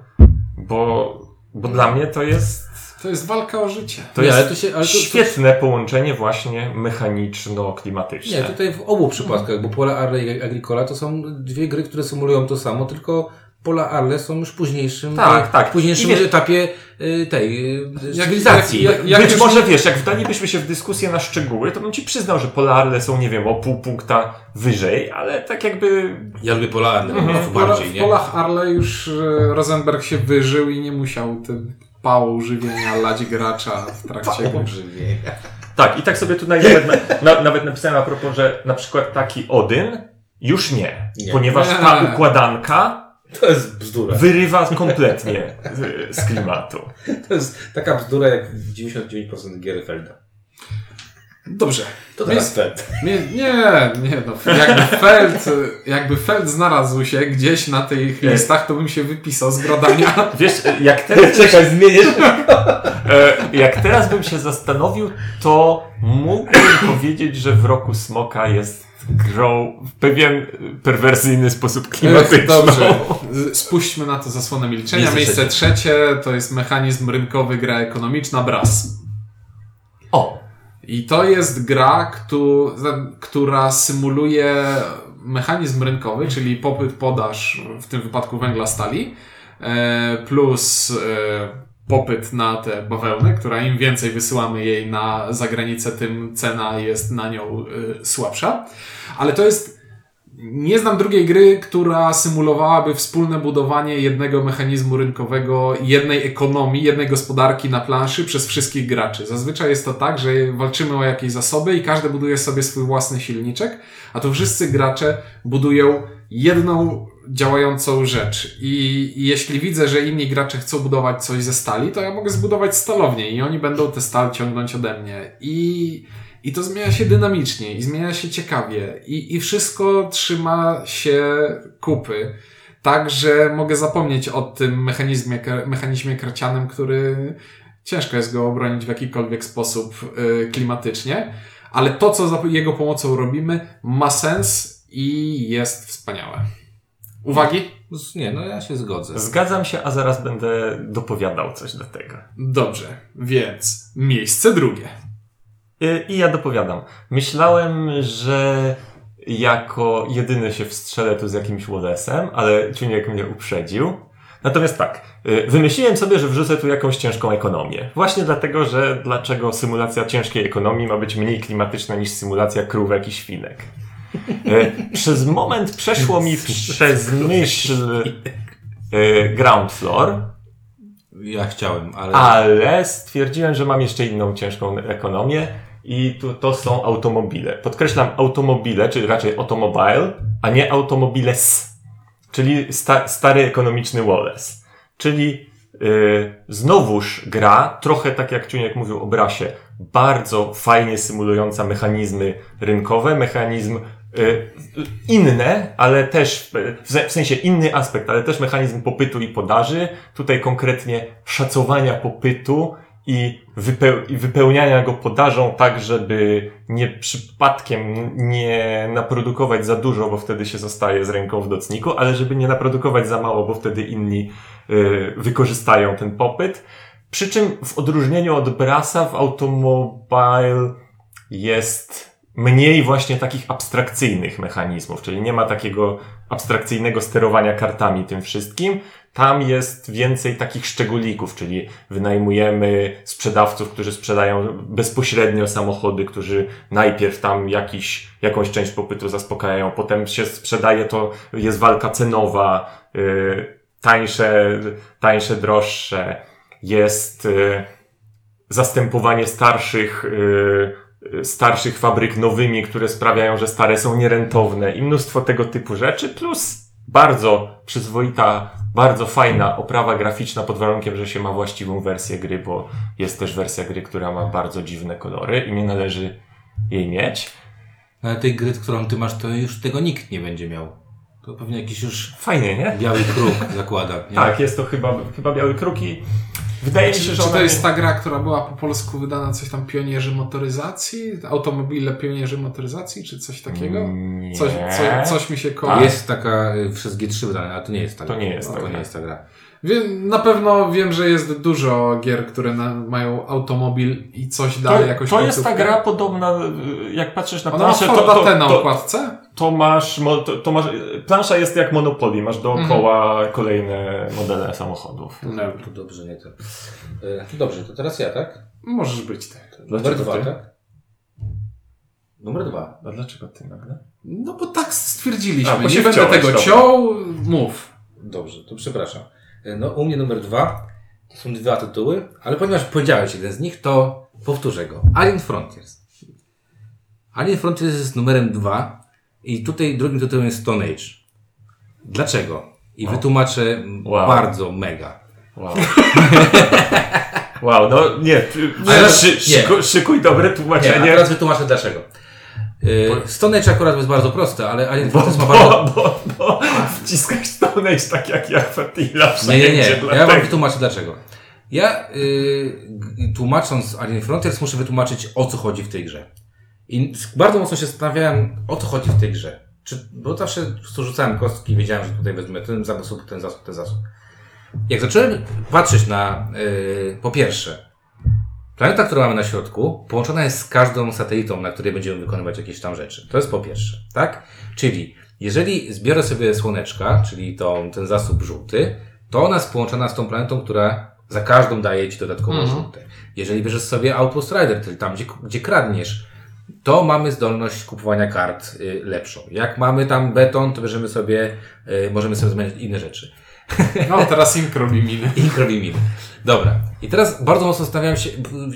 bo, bo dla mnie to jest,
To jest walka o życie.
to
Nie,
jest
ale to się- ale to- to-
świetne połączenie właśnie mechaniczno-klimatyczne.
Nie, tutaj w obu przypadkach, bo Pola Arle i Agricola to są dwie gry, które symulują to samo, tylko Pola Arle są już późniejszym,
Tak,
e,
tak.
w późniejszym
wiesz-
etapie e, tej e,
Jak-
cywilizacji.
jak- jak-
Być
już
może wiesz, jak wdalibyśmy się w dyskusję na szczegóły, to bym ci przyznał, że polarne są, nie wiem, o pół punkta wyżej, ale tak jakby.
Ja lubię Pola Arle
W,
no,
pola,
bardziej,
w
nie?
polach Arle już Rosenberg się wyżył i nie musiał tym pałą żywienia lać gracza w trakcie gry.
Pobrzywie.
Tak, i tak sobie tutaj nawet, na, na, nawet napisałem a propos, że na przykład taki Odyn już nie,
Nie.
ponieważ
Nie.
ta układanka
To jest bzdura.
wyrywa kompletnie z, z klimatu.
To jest taka bzdura jak 99% gier Felda.
Dobrze.
To
teraz
Feld.
Nie, nie, nie no. Jakby Feld, jakby Feld znalazł się gdzieś na tych listach, to bym się wypisał z gradania. *laughs*
Wiesz, jak teraz,
Czekaj, zmienisz? *laughs*
e, jak teraz bym się zastanowił, to mógłbym powiedzieć, że w roku Smoka jest grą w pewien perwersyjny sposób klimatyczny.
Dobrze. *laughs* Spuśćmy na to zasłonę milczenia.
Miejsce
Miejsce trzecie to jest mechanizm rynkowy, gra ekonomiczna Brass.
O,
I to jest gra, która symuluje mechanizm rynkowy, czyli popyt, podaż, w tym wypadku węgla stali, e, plus e, popyt na tę bawełnę, która im więcej wysyłamy jej na zagranicę, tym cena jest na nią e, słabsza. Ale to jest nie znam drugiej gry, która symulowałaby wspólne budowanie jednego mechanizmu rynkowego, jednej ekonomii, jednej gospodarki na planszy przez wszystkich graczy. Zazwyczaj jest to tak, że walczymy o jakieś zasoby i każdy buduje sobie swój własny silniczek, a tu wszyscy gracze budują jedną działającą rzecz. I jeśli widzę, że inni gracze chcą budować coś ze stali, to ja mogę zbudować stalownię i oni będą tę stal ciągnąć ode mnie. I i to zmienia się dynamicznie i zmienia się ciekawie i, i wszystko trzyma się kupy. Tak, że mogę zapomnieć o tym mechanizmie, mechanizmie który ciężko jest go obronić w jakikolwiek sposób y, klimatycznie, ale to, co za jego pomocą robimy, ma sens i jest wspaniałe. Uwagi?
Nie, no ja się zgodzę.
zgadzam się, a zaraz będę dopowiadał coś do tego.
Dobrze, więc miejsce drugie.
I- I ja dopowiadam. Myślałem, że jako jedyny się wstrzelę tu z jakimś Wallace'em, ale Czuniek mnie uprzedził. Natomiast tak, y, wymyśliłem sobie, że wrzucę tu jakąś ciężką ekonomię. Właśnie dlatego, że dlaczego symulacja ciężkiej ekonomii ma być mniej klimatyczna niż symulacja krówek i świnek. Y, Przez moment przeszło mi przez myśl y, ground floor,
Ja chciałem, ale...
ale stwierdziłem, że mam jeszcze inną ciężką ekonomię i tu, to są automobile. Podkreślam automobile, czy raczej automobile, a nie automobiles, czyli sta, stary ekonomiczny Wallace. Czyli yy, znowuż gra, trochę tak jak Ciuniek mówił o Brasie, bardzo fajnie symulująca mechanizmy rynkowe, mechanizm inne, ale też, w se- w sensie inny aspekt, ale też mechanizm popytu i podaży. Tutaj konkretnie szacowania popytu i wypełniania go podażą tak, żeby nie przypadkiem nie naprodukować za dużo, bo wtedy się zostaje z ręką w docniku, ale żeby nie naprodukować za mało, bo wtedy inni y, wykorzystają ten popyt. Przy czym w odróżnieniu od Brasa w Automobile jest mniej właśnie takich abstrakcyjnych mechanizmów, czyli nie ma takiego abstrakcyjnego sterowania kartami tym wszystkim. Tam jest więcej takich szczególików, czyli wynajmujemy sprzedawców, którzy sprzedają bezpośrednio samochody, którzy najpierw tam jakiś, jakąś część popytu zaspokajają, potem się sprzedaje to, jest walka cenowa, yy, tańsze, tańsze, droższe, jest yy, zastępowanie starszych, yy, starszych fabryk nowymi, które sprawiają, że stare są nierentowne i mnóstwo tego typu rzeczy, plus bardzo przyzwoita, bardzo fajna oprawa graficzna pod warunkiem, że się ma właściwą wersję gry, bo jest też wersja gry, która ma bardzo dziwne kolory i nie należy jej mieć.
Ale tej gry, którą ty masz, to już tego nikt nie będzie miał. To pewnie jakiś już
Fajnie, nie?
biały kruk zakłada. Nie?
Tak, jest to chyba, chyba Biały Kruk i wydaje mi się, że
czy to jest ta gra, która była po polsku wydana coś tam pionierzy motoryzacji? Automobile pionierzy motoryzacji, czy coś takiego?
Nie.
Coś, co, coś mi się kojarzy.
Jest taka przez G3 wydana, ale to nie jest ta
To
gra.
nie jest ta
To nie jest ta gra.
Wiem, na pewno wiem, że jest dużo gier, które na, mają automobil i coś
To,
daje jakoś
to jest ta gra podobna, jak patrzysz na
Ona ma
planszę, to,
Forda
to,
T na
to,
okładce?
to masz, to, to masz, plansza jest jak Monopoly, masz dookoła kolejne modele samochodów.
No.
To dobrze, nie to. E, to dobrze, to teraz ja, tak?
Możesz być tak.
Numer dwa,
ty?
tak? Numer dwa.
A dlaczego ty nagle?
No bo tak stwierdziliśmy.
A, bo
nie
się
będę tego
dobra.
ciął. Mów.
Dobrze, to przepraszam. E, No, u mnie numer dwa to są dwa tytuły, ale ponieważ powiedziałeś jeden z nich, to powtórzę go. Alien Frontiers. Alien Frontiers jest numerem dwa i tutaj drugim tytułem jest Stone Age. Dlaczego? I wytłumaczę m,
Wow.
bardzo mega.
Wow. *laughs* wow, no nie,
nie.
szykuj, dobre
Nie, a
tłumaczenie.
teraz wytłumaczę dlaczego. Yy, Stone Age akurat jest bardzo proste, ale Alien Frontiers ma bardzo...
bo, bo, bo wciskasz Stone Age tak jak ja Fatila
Nie, nie, nie. Ja wam wytłumaczę dlaczego. Ja g- tłumacząc Alien Frontiers muszę wytłumaczyć o co chodzi w tej grze. I bardzo mocno się zastanawiałem o co chodzi w tej grze. Czy, bo zawsze rzucałem kostki i wiedziałem, że tutaj wezmę ten zasób, ten zasób, ten zasób. Jak zacząłem patrzeć na, yy, po pierwsze, planeta, którą mamy na środku, połączona jest z każdą satelitą, na której będziemy wykonywać jakieś tam rzeczy. To jest po pierwsze, tak? Czyli, jeżeli zbiorę sobie słoneczka, czyli tą, ten zasób żółty, to ona jest połączona z tą planetą, która za każdą daje ci dodatkowo
Mhm.
żółte. Jeżeli bierzesz sobie Outpost Rider, czyli tam, gdzie, gdzie kradniesz, to mamy zdolność kupowania kart y, lepszą. Jak mamy tam beton, to bierzemy sobie, y, możemy sobie zmieniać inne rzeczy.
No, teraz Ink robi miny.
I robi miny. Dobra. I teraz bardzo mocno zastanawiałem się,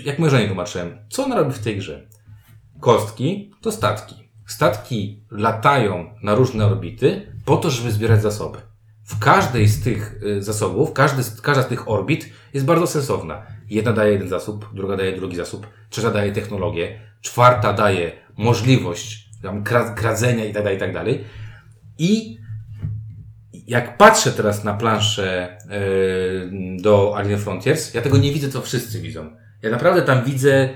jak mojej żonie tłumaczyłem, co ona robi w tej grze. Kostki to statki. Statki latają na różne orbity po to, żeby zbierać zasoby. W każdej z tych y, zasobów, każdy, każda z tych orbit jest bardzo sensowna. Jedna daje jeden zasób, druga daje drugi zasób, trzecia daje technologię, czwarta daje możliwość tam, kra- kradzenia i tak dalej, i tak. I jak patrzę teraz na planszę yy, do Alien Frontiers, ja tego nie widzę, co wszyscy widzą. Ja naprawdę tam widzę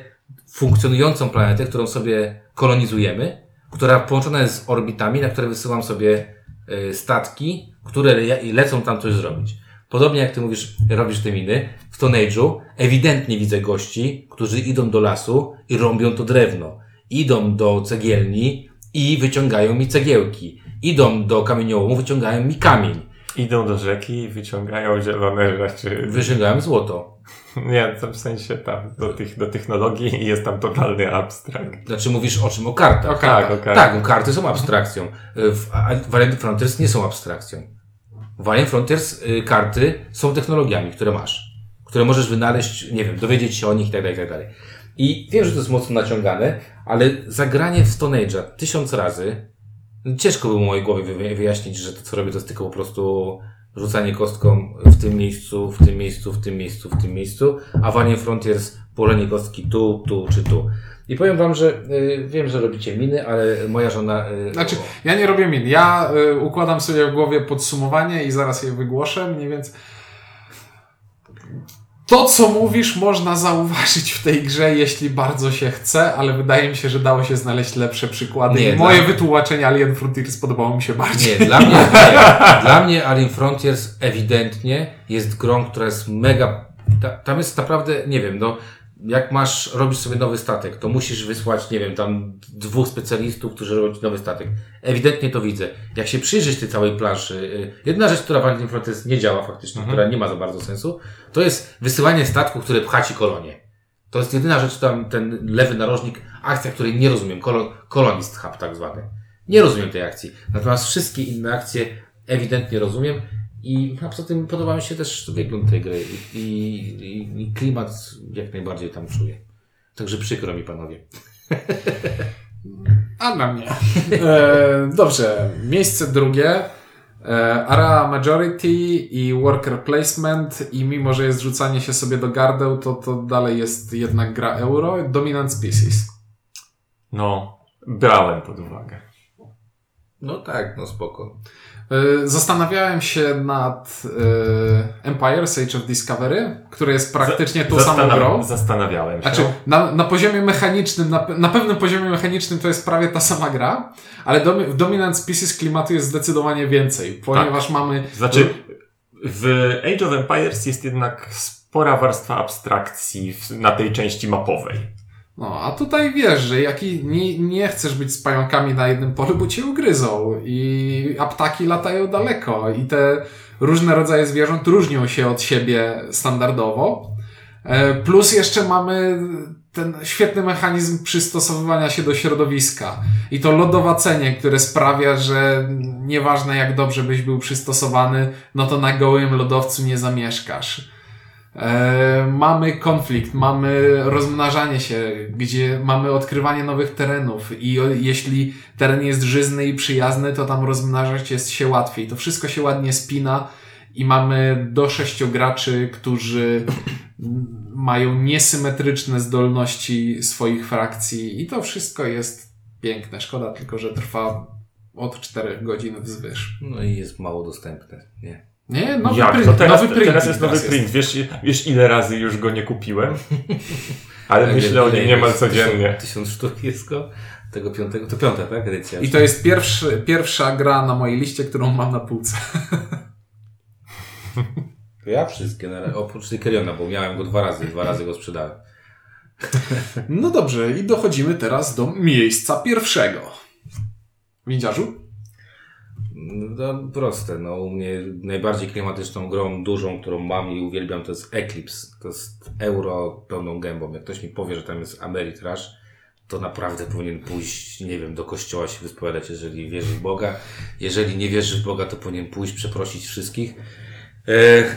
funkcjonującą planetę, którą sobie kolonizujemy, która połączona jest z orbitami, na które wysyłam sobie yy, statki, które le lecą tam coś zrobić. Podobnie jak ty mówisz, robisz te miny, w Stone Age'u ewidentnie widzę gości, którzy idą do lasu i rąbią to drewno. Idą do cegielni i wyciągają mi cegiełki. Idą do kamieniołomu, wyciągają mi kamień.
Idą do rzeki i wyciągają zielone rzeczy.
Wyciągają złoto.
Nie, to w sensie tam, do tych, do technologii jest tam totalny abstrakt.
Znaczy mówisz o czym? O kartach.
O kartach.
Tak, okej.
Tak, karty są abstrakcją. Alien Frontiers nie są abstrakcją. W Alien Frontiers y, karty są technologiami, które masz. Które możesz wynaleźć, nie wiem, dowiedzieć się o nich i tak dalej, i tak dalej. I wiem, że to jest mocno naciągane, ale zagranie w Stone Age'a tysiąc razy, ciężko było mojej głowie wy- wyjaśnić, że to co robię to jest tylko po prostu rzucanie kostką w tym miejscu, w tym miejscu, w tym miejscu, w tym miejscu, a w Alien Frontiers położenie kostki tu, tu czy tu. I powiem wam, że y, wiem, że robicie miny, ale moja żona... Y,
Znaczy, ja nie robię min. Ja y, układam sobie w głowie podsumowanie i zaraz je wygłoszę, mniej więcej. To, co mówisz, można zauważyć w tej grze, jeśli bardzo się chce, ale wydaje mi się, że dało się znaleźć lepsze przykłady.
Nie,
I moje
dla-
wytłumaczenie Alien Frontiers podobało mi się bardziej.
Nie, dla mnie, *laughs* nie. dla mnie Alien Frontiers ewidentnie jest grą, która jest mega, ta, tam jest naprawdę, nie wiem, no, jak masz, robisz sobie nowy statek, to musisz wysłać, nie wiem, tam dwóch specjalistów, którzy robią ci nowy statek. Ewidentnie to widzę. Jak się przyjrzeć tej całej planszy, y, jedna rzecz, która w Alien Frontiers nie działa faktycznie, która nie ma za bardzo sensu, to jest wysyłanie statku, który pcha ci kolonie. To jest jedyna rzecz, tam ten lewy narożnik, akcja, której nie rozumiem, Kolo, Colonist Hub tak zwany. Nie rozumiem tej akcji. Natomiast wszystkie inne akcje ewidentnie rozumiem i a poza tym podoba mi się też wygląd tej gry i, i, i klimat jak najbardziej tam czuję. Także przykro mi panowie.
A na mnie. E, dobrze, miejsce drugie. E, area Majority i Worker Placement i mimo, że jest rzucanie się sobie do gardeł, to, to dalej jest jednak gra euro. Dominant Species.
No, brałem pod uwagę.
No tak, no spoko.
Y, Zastanawiałem się nad y, Empire Age of Discovery, które jest praktycznie tą samą grą.
Zastanawiałem się.
Znaczy, na, na poziomie mechanicznym, na, na pewnym poziomie mechanicznym to jest prawie ta sama gra, ale w Dominant Species klimatu jest zdecydowanie więcej, ponieważ mamy...
Znaczy, w Age of Empires jest jednak spora warstwa abstrakcji na tej części mapowej.
No, a tutaj wiesz, że jaki nie, nie chcesz być z pająkami na jednym polu, bo cię ugryzą i a ptaki latają daleko i te różne rodzaje zwierząt różnią się od siebie standardowo. E, Plus jeszcze mamy ten świetny mechanizm przystosowywania się do środowiska i to lodowacenie, które sprawia, że nieważne jak dobrze byś był przystosowany, no to na gołym lodowcu nie zamieszkasz. E, mamy konflikt, mamy rozmnażanie się, gdzie mamy odkrywanie nowych terenów i jeśli teren jest żyzny i przyjazny, to tam rozmnażać jest się łatwiej. To wszystko się ładnie spina i mamy do sześciu graczy, którzy mają niesymetryczne zdolności swoich frakcji i to wszystko jest piękne. Szkoda tylko, że trwa od czterech godzin wzwyż.
No i jest mało dostępne, nie?
Nie, nowy
Jak?
print,
to teraz,
nowy print
teraz jest nowy
teraz
print. Wiesz, wiesz ile razy już go nie kupiłem? *laughs* Ale
Tak,
myślę o nim niemal
jest?
codziennie.
Tysiąc, tysiąc sztuk jest go. Tego piątego, to piąta, tak? Edycja.
I to jest pierwszy, pierwsza gra na mojej liście, którą mam na półce. *laughs*
To ja wszystkie, na, oprócz Tykeriona, bo miałem go dwa razy, dwa razy go sprzedałem.
No dobrze, i dochodzimy teraz do miejsca pierwszego. Windziarzu?
No proste, no u mnie najbardziej klimatyczną grą, dużą, którą mam i uwielbiam, to jest Eclipse. To jest euro pełną gębą. Jak ktoś mi powie, że tam jest Ameritrash, to naprawdę powinien pójść, nie wiem, do kościoła się wyspowiadać, jeżeli wierzy w Boga. Jeżeli nie wierzy w Boga, to powinien pójść, przeprosić wszystkich.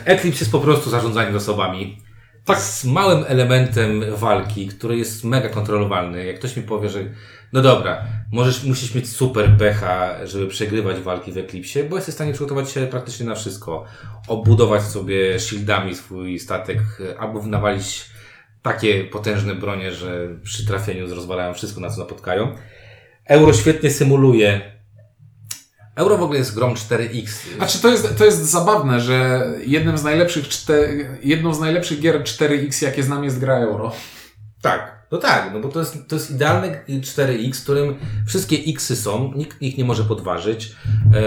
Eclipse jest po prostu zarządzaniem zasobami. Tak, z małym elementem walki, który jest mega kontrolowalny. Jak ktoś mi powie, że no dobra, możesz, musisz mieć super pecha, żeby przegrywać walki w Eclipsie, bo jesteś w stanie przygotować się praktycznie na wszystko. Obudować sobie shieldami swój statek, albo nawalić takie potężne bronie, że przy trafieniu rozwalają wszystko, na co napotkają. Euro świetnie symuluje. Euro w ogóle jest grą 4X.
Znaczy to jest, to jest zabawne, że jednym z najlepszych czte, jedną z najlepszych gier 4X, jakie znam, jest gra Euro.
Tak, no tak, no bo to jest, to jest idealne 4X, w którym wszystkie Xy są, nikt ich nie może podważyć. E,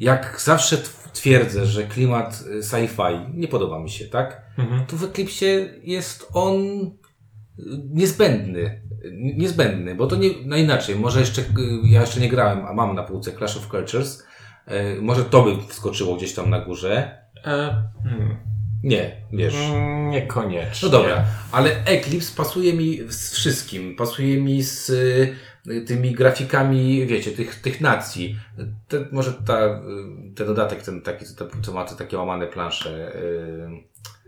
jak zawsze tw- twierdzę, że klimat e, sci-fi nie podoba mi się, tak?
Mhm.
To w Eclipsie jest on e, niezbędny. Niezbędny, bo to nie, no inaczej, może jeszcze, ja jeszcze nie grałem, a mam na półce Clash of Cultures, może to by wskoczyło gdzieś tam na górze.
E, hmm.
Nie, wiesz.
Mm, Niekoniecznie.
No dobra, ale Eclipse pasuje mi z wszystkim. Pasuje mi z y, tymi grafikami, wiecie, tych, tych nacji. Te, może ta, y, ten dodatek, ten taki, co, ma te takie łamane plansze, y,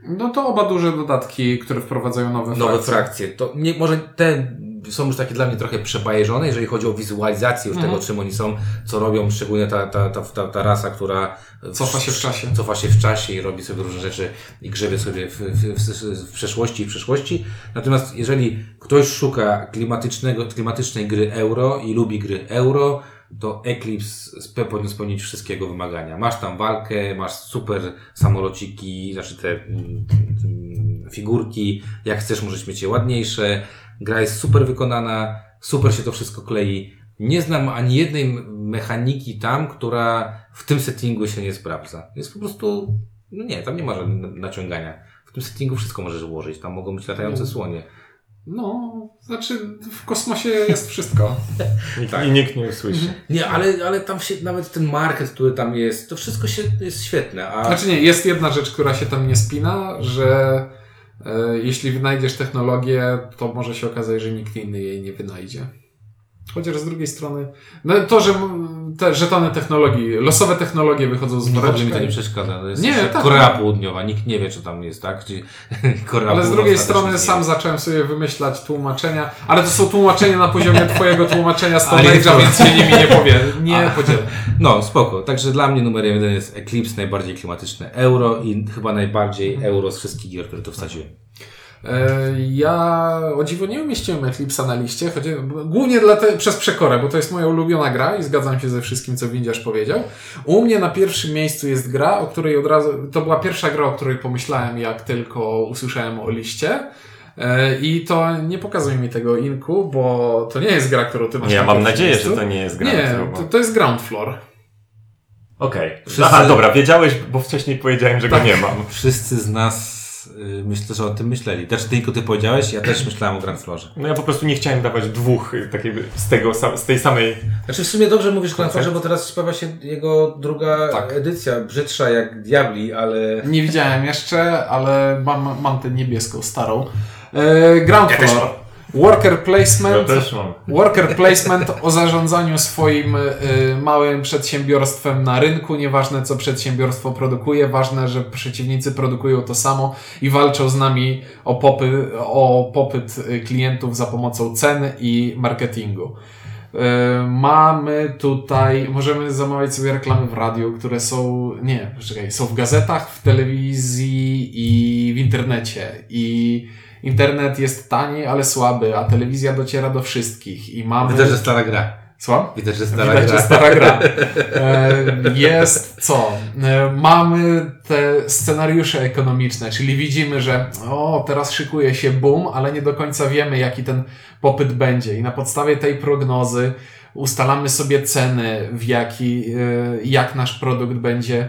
No to oba duże dodatki, które wprowadzają nowe,
nowe
frakcje.
frakcje. To nie, może te są już takie dla mnie trochę przebajeżone, jeżeli chodzi o wizualizację już
Mhm.
tego, czym oni są, co robią, szczególnie ta, ta, ta, ta, ta rasa, która
Cofa się w czasie.
cofa się w czasie i robi sobie różne rzeczy i grzebie sobie w, w, w, w przeszłości i w przyszłości. Natomiast jeżeli ktoś szuka klimatycznego, klimatycznej gry euro i lubi gry euro, to Eclipse powinien spełnić wszystkiego wymagania. Masz tam walkę, masz super samolociki, znaczy te mm, mm, figurki, jak chcesz możesz mieć je ładniejsze, gra jest super wykonana, super się to wszystko klei. Nie znam ani jednej mechaniki tam, która w tym settingu się nie sprawdza. Jest po prostu, no nie, tam nie ma żadnego naciągania. W tym settingu wszystko możesz ułożyć. Tam mogą być latające
Mm.
słonie.
No, znaczy w kosmosie jest wszystko. *laughs*
Tak.
I nikt nie usłyszy.
Nie, ale, ale tam się, nawet ten market, który tam jest, to wszystko się, jest świetne. A
Znaczy nie, jest jedna rzecz, która się tam nie spina, że jeśli wynajdziesz technologię, to może się okazać, że nikt inny jej nie wynajdzie. Chociaż z drugiej strony, no to, że te żetony technologii, losowe technologie wychodzą z
w ogóle mi
woreczka
to nie przeszkadza. To jest
Nie, tak.
Korea Południowa, nikt nie wie, co tam jest, tak? Czy *laughs* Korea
Ale z drugiej strony sam zacząłem sobie wymyślać tłumaczenia, ale to są tłumaczenia na poziomie *laughs* twojego tłumaczenia Stone
to-
Age'a, więc się nimi nie powiem. *laughs* Nie podzielę.
No, spoko. Także dla mnie numer jeden jest Eclipse, najbardziej klimatyczne euro i chyba najbardziej euro z wszystkich gier, które tu wsadziłem.
E, Ja o dziwo nie umieściłem Eclipse'a na liście, choć, głównie dla te, przez przekorę, bo to jest moja ulubiona gra i zgadzam się ze wszystkim, co Windziarz powiedział. U mnie na pierwszym miejscu jest gra, o której od razu, to była pierwsza gra, o której pomyślałem, jak tylko usłyszałem o liście. E, I to nie pokazuj mi tego inku, bo to nie jest gra, którą ty masz
Ja
na
mam nadzieję,
miejscu.
że to nie jest gra.
Nie, to, to jest Ground Floor.
Okej.
Wszyscy-
Aha, dobra, wiedziałeś, bo wcześniej powiedziałem, że
Tak.
go nie mam.
Wszyscy z nas myślę, że o tym myśleli. Znaczy, tylko ty powiedziałeś, ja też myślałem o Grand Florze.
No ja po prostu nie chciałem dawać dwóch y, takiej, z, tego, z tej samej...
Znaczy w sumie dobrze mówisz o Grand Florze, bo teraz sprawia się jego druga
Tak.
edycja, brzydsza jak Diabli, ale...
Nie widziałem jeszcze, ale mam, mam tę niebieską, starą. E, Ground
Ja też
Floor. Worker
Ja
placement.
mam.
Worker placement o zarządzaniu swoim y, małym przedsiębiorstwem na rynku. Nieważne, co przedsiębiorstwo produkuje, ważne, że przeciwnicy produkują to samo i walczą z nami o, popy, o popyt y, klientów za pomocą cen i marketingu. Y, Mamy tutaj, możemy zamawiać sobie reklamy w radiu, które są, nie, czekaj, są w gazetach, w telewizji i w internecie. I internet jest tani, ale słaby, a telewizja dociera do wszystkich. I mamy.
Widać, że stara gra.
Słucham?
Widać, że stara
Widać,
gra.
że stara gra. *laughs* E, Jest co? E, Mamy te scenariusze ekonomiczne, czyli widzimy, że o, teraz szykuje się boom, ale nie do końca wiemy, jaki ten popyt będzie. I na podstawie tej prognozy ustalamy sobie ceny, w jaki, e, jak nasz produkt będzie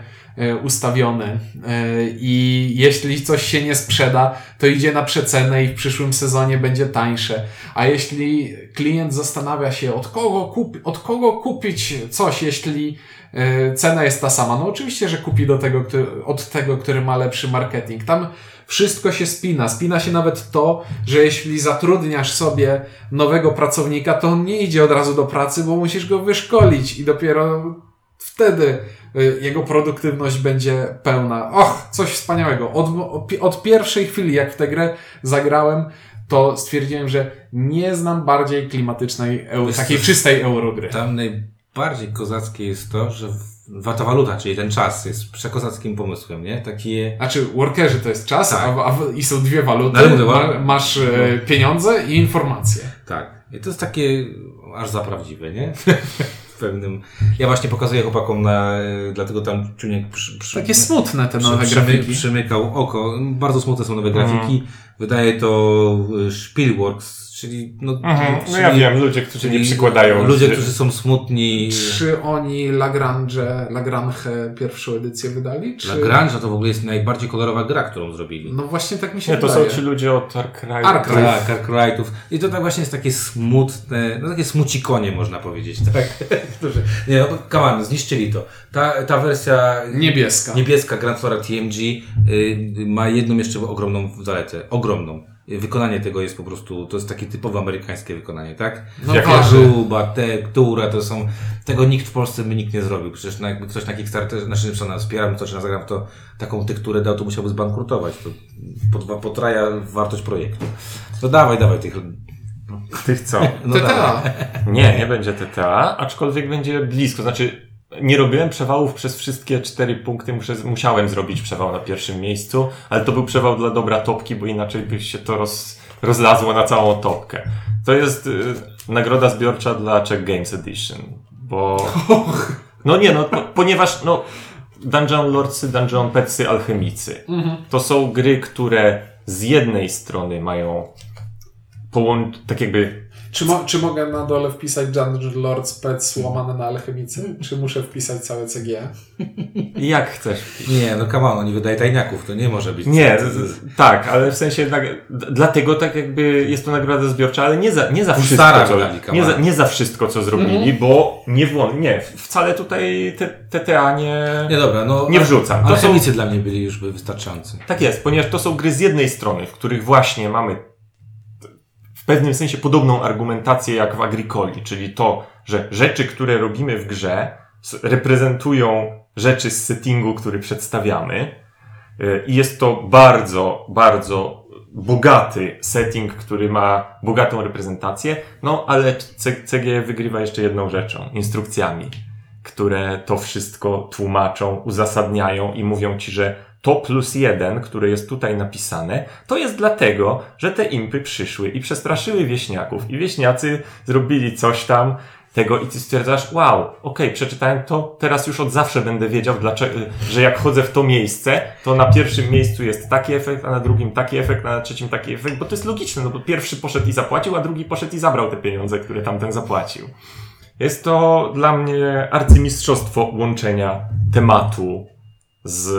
ustawiony. E, I jeśli coś się nie sprzeda, to idzie na przecenę i w przyszłym sezonie będzie tańsze. A jeśli klient zastanawia się, od kogo, od kogo kupić coś, jeśli e, cena jest ta sama, no oczywiście, że kupi do tego, od tego, który ma lepszy marketing. Tam wszystko się spina. Spina się nawet to, że jeśli zatrudniasz sobie nowego pracownika, to on nie idzie od razu do pracy, bo musisz go wyszkolić i dopiero wtedy y, jego produktywność będzie pełna. Och, coś wspaniałego. Od, od pierwszej chwili, jak w tę grę zagrałem, to stwierdziłem, że nie znam bardziej klimatycznej, takiej czystej eurogry.
Tam najbardziej kozackie jest to, że w- wata waluta, czyli ten czas jest przekozackim pomysłem, nie? Takie...
Znaczy, workerzy to jest czas,
Tak.
a, a, i są dwie waluty.
No
ma, masz e, pieniądze i informacje.
Tak. I to jest takie aż za prawdziwe, nie? *laughs* w pewnym... Ja właśnie pokazuję chłopakom na... Dlatego tam Czuniek przy, przy,
Takie smutne te nowe
przy,
grafiki.
Przymy, przymykał oko. Bardzo smutne są nowe
Mhm.
grafiki. Wydaje to y, Spielworks, czyli... No,
Mhm. No
czyli,
ja wiem, ludzie, którzy nie przykładają.
Ludzie,
że-
którzy są smutni.
Czy oni Lagrange, Lagrange pierwszą edycję wydali? Czy...
Lagrange to w ogóle jest najbardziej kolorowa gra, którą zrobili.
No właśnie tak mi się
Nie, to
wydaje.
są ci ludzie od Arkride.
Ark-
Tak, Arkwrightów. I to tak właśnie jest takie smutne, no takie smucikonie można powiedzieć, tak? *laughs* Nie, no come on, zniszczyli to. Ta, ta wersja
Niebieska.
niebieska Grand Flora TMG y, ma jedną jeszcze ogromną zaletę, ogromną. Wykonanie tego jest po prostu, to jest takie typowo amerykańskie wykonanie, tak?
No
Jak
tak.
Gruba, tektura, to są, tego nikt w Polsce by nikt nie zrobił. Przecież na, jakby ktoś na Kickstarter, znaczy co na wspieram to, czy na zagram to taką tekturę dał, to musiałby zbankrutować. To potraja wartość projektu. To dawaj, dawaj tych.
Tych co?
No
TTA.
dawaj.
Nie, nie będzie TTA, aczkolwiek będzie blisko. Znaczy, nie robiłem przewałów przez wszystkie cztery punkty, muszę, musiałem zrobić przewał na pierwszym miejscu, ale to był przewał dla dobra topki, bo inaczej by się to roz, rozlazło na całą topkę. To jest y, nagroda zbiorcza dla Czech Games Edition, bo... No nie, no, po, ponieważ no, Dungeon Lordsy, Dungeon Petsy, Alchemicy. To są gry, które z jednej strony mają połącz... tak jakby
Czy, mo- czy mogę na dole wpisać Dungeon Lords Pets łamane na alchemicy? Czy muszę wpisać całe CG? *laughs*
jak chcesz
Nie, no come on, oni wydaje tajniaków, to nie może być.
Nie, tak, ale w sensie jednak, dlatego tak jakby jest to nagroda zbiorcza, ale nie za, nie za wszystko,
Stara
co,
wydali,
nie, za, nie za wszystko, co zrobili, bo nie, wło- nie, wcale tutaj te, TTA nie,
Nie, dobra, no.
nie wrzucam. To są,
Alchemicy dla mnie byli już by wystarczający.
tak jest, ponieważ to są gry z jednej strony, w których właśnie mamy pewnym sensie podobną argumentację jak w Agricoli, czyli to, że rzeczy, które robimy w grze reprezentują rzeczy z settingu, który przedstawiamy, Y, I jest to bardzo, bardzo bogaty setting, który ma bogatą reprezentację. No, ale CG wygrywa jeszcze jedną rzeczą. Instrukcjami, które to wszystko tłumaczą, uzasadniają i mówią ci, że to plus jeden, które jest tutaj napisane, to jest dlatego, że te impy przyszły i przestraszyły wieśniaków i wieśniacy zrobili coś tam tego i ty stwierdzasz, wow, okej, przeczytałem to, teraz już od zawsze będę wiedział, dlaczego, że jak chodzę w to miejsce, to na pierwszym miejscu jest taki efekt, a na drugim taki efekt, a na trzecim taki efekt, bo to jest logiczne, no bo pierwszy poszedł i zapłacił, a drugi poszedł i zabrał te pieniądze, które tamten zapłacił. Jest to dla mnie arcymistrzostwo łączenia tematu z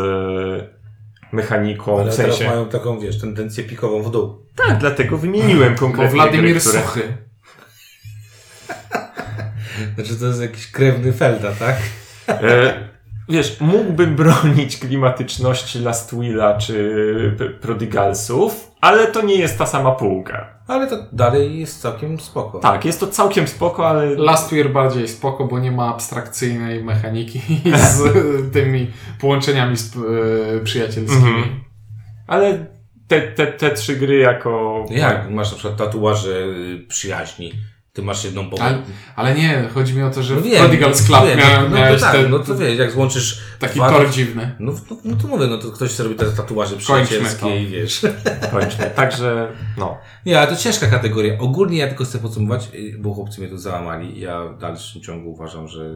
mechaniką,
Ale
w
teraz
sensie...
mają taką, wiesz, tendencję pikową w dół.
Tak, dlatego wymieniłem
Bo
konkretnie
Władimir
gry, które...
Suchy. *laughs*
Znaczy to jest jakiś krewny Felda, tak?
E, wiesz, mógłbym bronić klimatyczności Last Willa czy Prodigalsów, ale to nie jest ta sama półka.
Ale to dalej jest całkiem spoko.
Tak, jest to całkiem spoko, ale
Last Year bardziej spoko, bo nie ma abstrakcyjnej mechaniki *laughs* z tymi połączeniami z, e, przyjacielskimi.
Mhm. ale te, te, te trzy gry jako...
Jak? Masz na przykład tatuaże przyjaźni. Ty masz jedną po...
Ale, ale nie, chodzi mi o to, że
No wiem,
Prodigal's Club
wiem,
miałem,
no,
miałeś
to tak,
te,
no to wiesz, jak złączysz
taki
dwa-
tor dziwny.
No, no, no to mówię, no to ktoś sobie robi te tatuaże przyjacielskie i wiesz. *laughs*
Kończmy. Także, no.
Nie, ale to ciężka kategoria. Ogólnie ja tylko chcę podsumować, bo chłopcy mnie tu załamali. Ja w dalszym ciągu uważam, że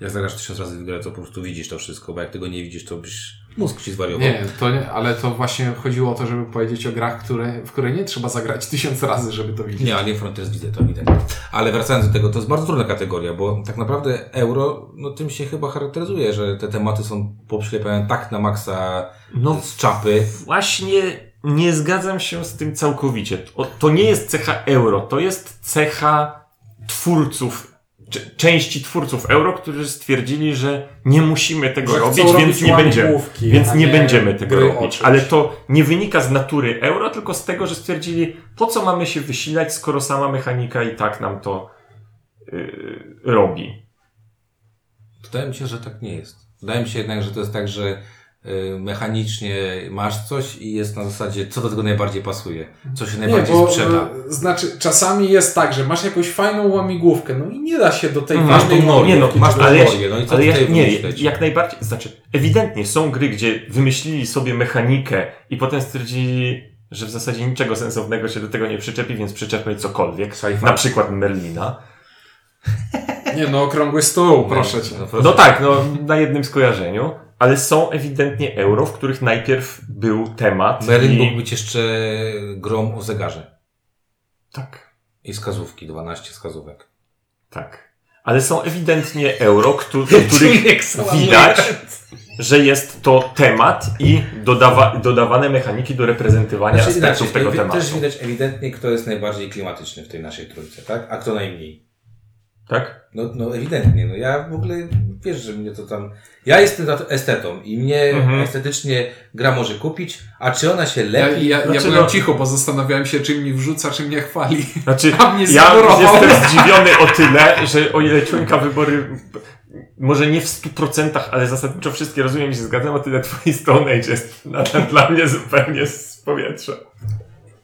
jak zagrasz tysiąc razy w grę, to po prostu widzisz to wszystko, bo jak tego nie widzisz, to byś mózg ci zwariował.
Nie, to nie, ale to właśnie chodziło o to, żeby powiedzieć o grach, które, w które nie trzeba zagrać tysiąc razy, żeby to widzieć.
Nie, Alien Frontiers widzę to ewidentnie. Ale wracając do tego, to jest bardzo trudna kategoria, bo tak naprawdę euro, no tym się chyba charakteryzuje, że te tematy są poprzylepiane tak na maksa
No
z czapy.
właśnie nie zgadzam się z tym całkowicie. To nie jest cecha euro, to jest cecha twórców, części twórców euro, którzy stwierdzili, że nie musimy tego robić,
robić
więc nie będziemy.
łamigłówki,
Więc
a
nie
nie
będziemy tego robić. Ale to nie wynika z natury euro, tylko z tego, że stwierdzili, po co mamy się wysilać, skoro sama mechanika i tak nam to yy, robi.
Wydaje mi się, że tak nie jest. Wydaje mi się jednak, że to jest tak, że mechanicznie masz coś i jest na zasadzie, co do tego najbardziej pasuje, co się
Nie,
najbardziej
bo
sprzeda.
e, znaczy czasami jest tak, że masz jakąś fajną łamigłówkę, no i nie da się do tej
Mhm.
Masz tą norię,
Nie no,
masz tą
ale,
norię, no i co
ale
tutaj
jak, nie, jak najbardziej, znaczy, ewidentnie są gry, gdzie wymyślili sobie mechanikę i potem stwierdzili, że w zasadzie niczego sensownego się do tego nie przyczepi, więc przyczepmy cokolwiek.
Sci-fi.
Na przykład Merlina.
Nie no, okrągły stół, proszę cię.
No, proszę.
No tak, no na jednym skojarzeniu, ale są ewidentnie euro, w których najpierw był temat.
Merlin
i...
mógł być jeszcze grom o zegarze.
Tak,
I wskazówki, 12 wskazówek.
tak. Ale są ewidentnie euro, któ- *laughs* w których widać, że jest to temat i dodawa- dodawane mechaniki do reprezentowania
Znaczy,
aspektów
inaczej,
tego tematu.
też widać ewidentnie, kto jest najbardziej klimatyczny w tej naszej trójce, tak? A kto najmniej.
Tak?
No, no ewidentnie, no ja w ogóle, wiesz, że mnie to tam... Ja jestem estetą i mnie
Mhm.
estetycznie gra może kupić, a czy ona się
Ja,
lepi...
ja, ja
Znaczy,
byłem
no-
cicho, bo zastanawiałem się, czym mi wrzuca, czym mnie chwali.
Znaczy, *laughs*
A mnie
ja jestem *laughs* zdziwiony o tyle, że o ile członka wybory może nie w 100%, ale zasadniczo wszystkie rozumiem i się zgadzam, o tyle twój Stone Age jest nadal dla mnie zupełnie z powietrza.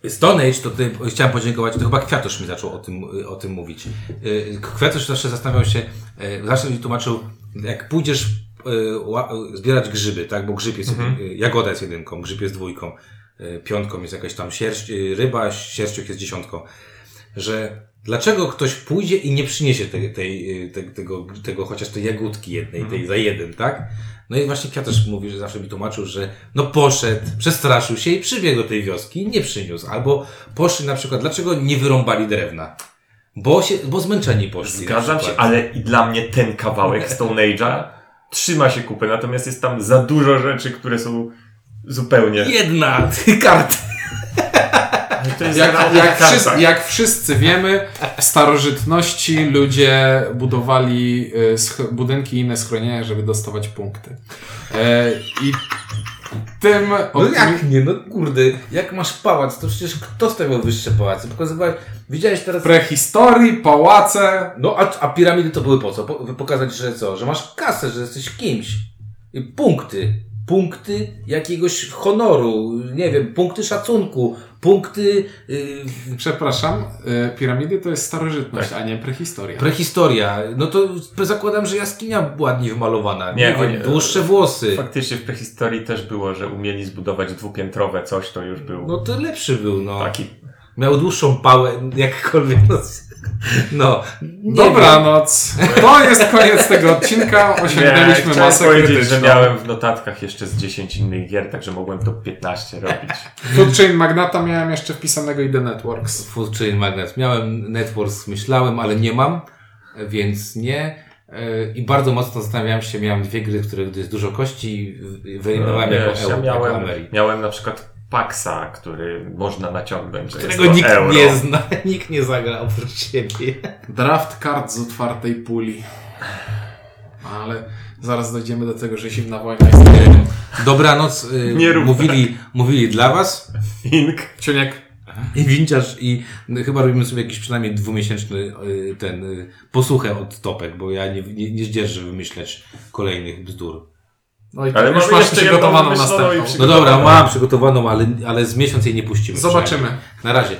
Stone Age, to tutaj chciałem podziękować, to chyba Kwiatusz mi zaczął o tym, o tym mówić. Yy, Kwiatusz zawsze zastanawiał się, yy, zawsze mi tłumaczył, jak pójdziesz ła- zbierać grzyby, tak, bo grzyb jest,
Mhm.
jagoda jest jedynką, grzyb jest dwójką, piątką jest jakaś tam sierść, ryba, sierściuk jest dziesiątką, że dlaczego ktoś pójdzie i nie przyniesie tej, tej, yy, te, tego, tego, chociaż tej jagódki jednej, tej za jeden, tak? No i właśnie Kwiatusz mówi, że zawsze mi tłumaczył, że no poszedł, przestraszył się i przybiegł do tej wioski i nie przyniósł. Albo poszli na przykład, dlaczego nie wyrąbali drewna? Bo się, bo zmęczeni poszli.
Zgadzam się, ale i dla mnie ten kawałek *laughs* Stone Age'a trzyma się kupy, natomiast jest tam za dużo rzeczy, które są zupełnie...
Jedna *laughs* karta.
Ale to jest
Jak, jak, wszyscy, jak wszyscy wiemy, w starożytności ludzie budowali y, budynki i inne schronienia, żeby dostawać punkty. E, I tym...
No
optymi-
jak nie, no kurde, jak masz pałac, to przecież kto stawiał wyższe pałace? Pokazywałeś, widziałeś teraz...
prehistorii, pałace...
No a, a piramidy to były po co? Po, pokazać, że co? Że masz kasę, że jesteś kimś. I punkty. Punkty jakiegoś honoru, nie wiem, punkty szacunku, punkty, y,
Przepraszam, y, piramidy to jest starożytność, a nie prehistoria.
prehistoria. No to zakładam, że jaskinia ładnie wymalowana. Nie,
Nie,
wiem,
oni-
dłuższe włosy.
Faktycznie w prehistorii też było, że umieli zbudować dwupiętrowe coś, to już był
No to lepszy był, no.
taki...
Miał dłuższą pałę, jakkolwiek. No, no nie
Dobranoc. To jest koniec tego odcinka. Osiągnęliśmy
chciałem
masę
powiedzieć,
krytyczną.
że miałem w notatkach jeszcze z 10 innych gier, także mogłem to 15 robić.
Food Chain Magnata miałem jeszcze wpisanego i The Networks.
Food Chain Magnet. Miałem Networks, myślałem, ale nie mam, więc nie. E, I bardzo mocno zastanawiałem się, miałem dwie gry, które gdy jest dużo kości, wyeliminowałem jako,
No, Wiesz,
euro,
ja
jako
miałem,
Ameri.
miałem na przykład Paxa, który można naciągnąć, że
Którego nikt
euro.
nie zna, *laughs* nikt nie zagra oprócz siebie.
Draft kart z otwartej puli. Ale zaraz dojdziemy do tego, że zimna wojna jest.
Dobranoc. y, *laughs*
Nie rób
mówili, mówili dla was.
Ink.
Ciuniek.
I winciarz i no, chyba robimy sobie jakiś przynajmniej dwumiesięczny y, ten y, posłuchę od topek, bo ja nie, nie, nie zdzierżę wymyśleć kolejnych bzdur.
No i
Ale
już
mamy
masz przygotowaną następną.
No dobra, mam przygotowaną, ale, ale z miesiąc jej nie puścimy.
Zobaczymy.
Na razie.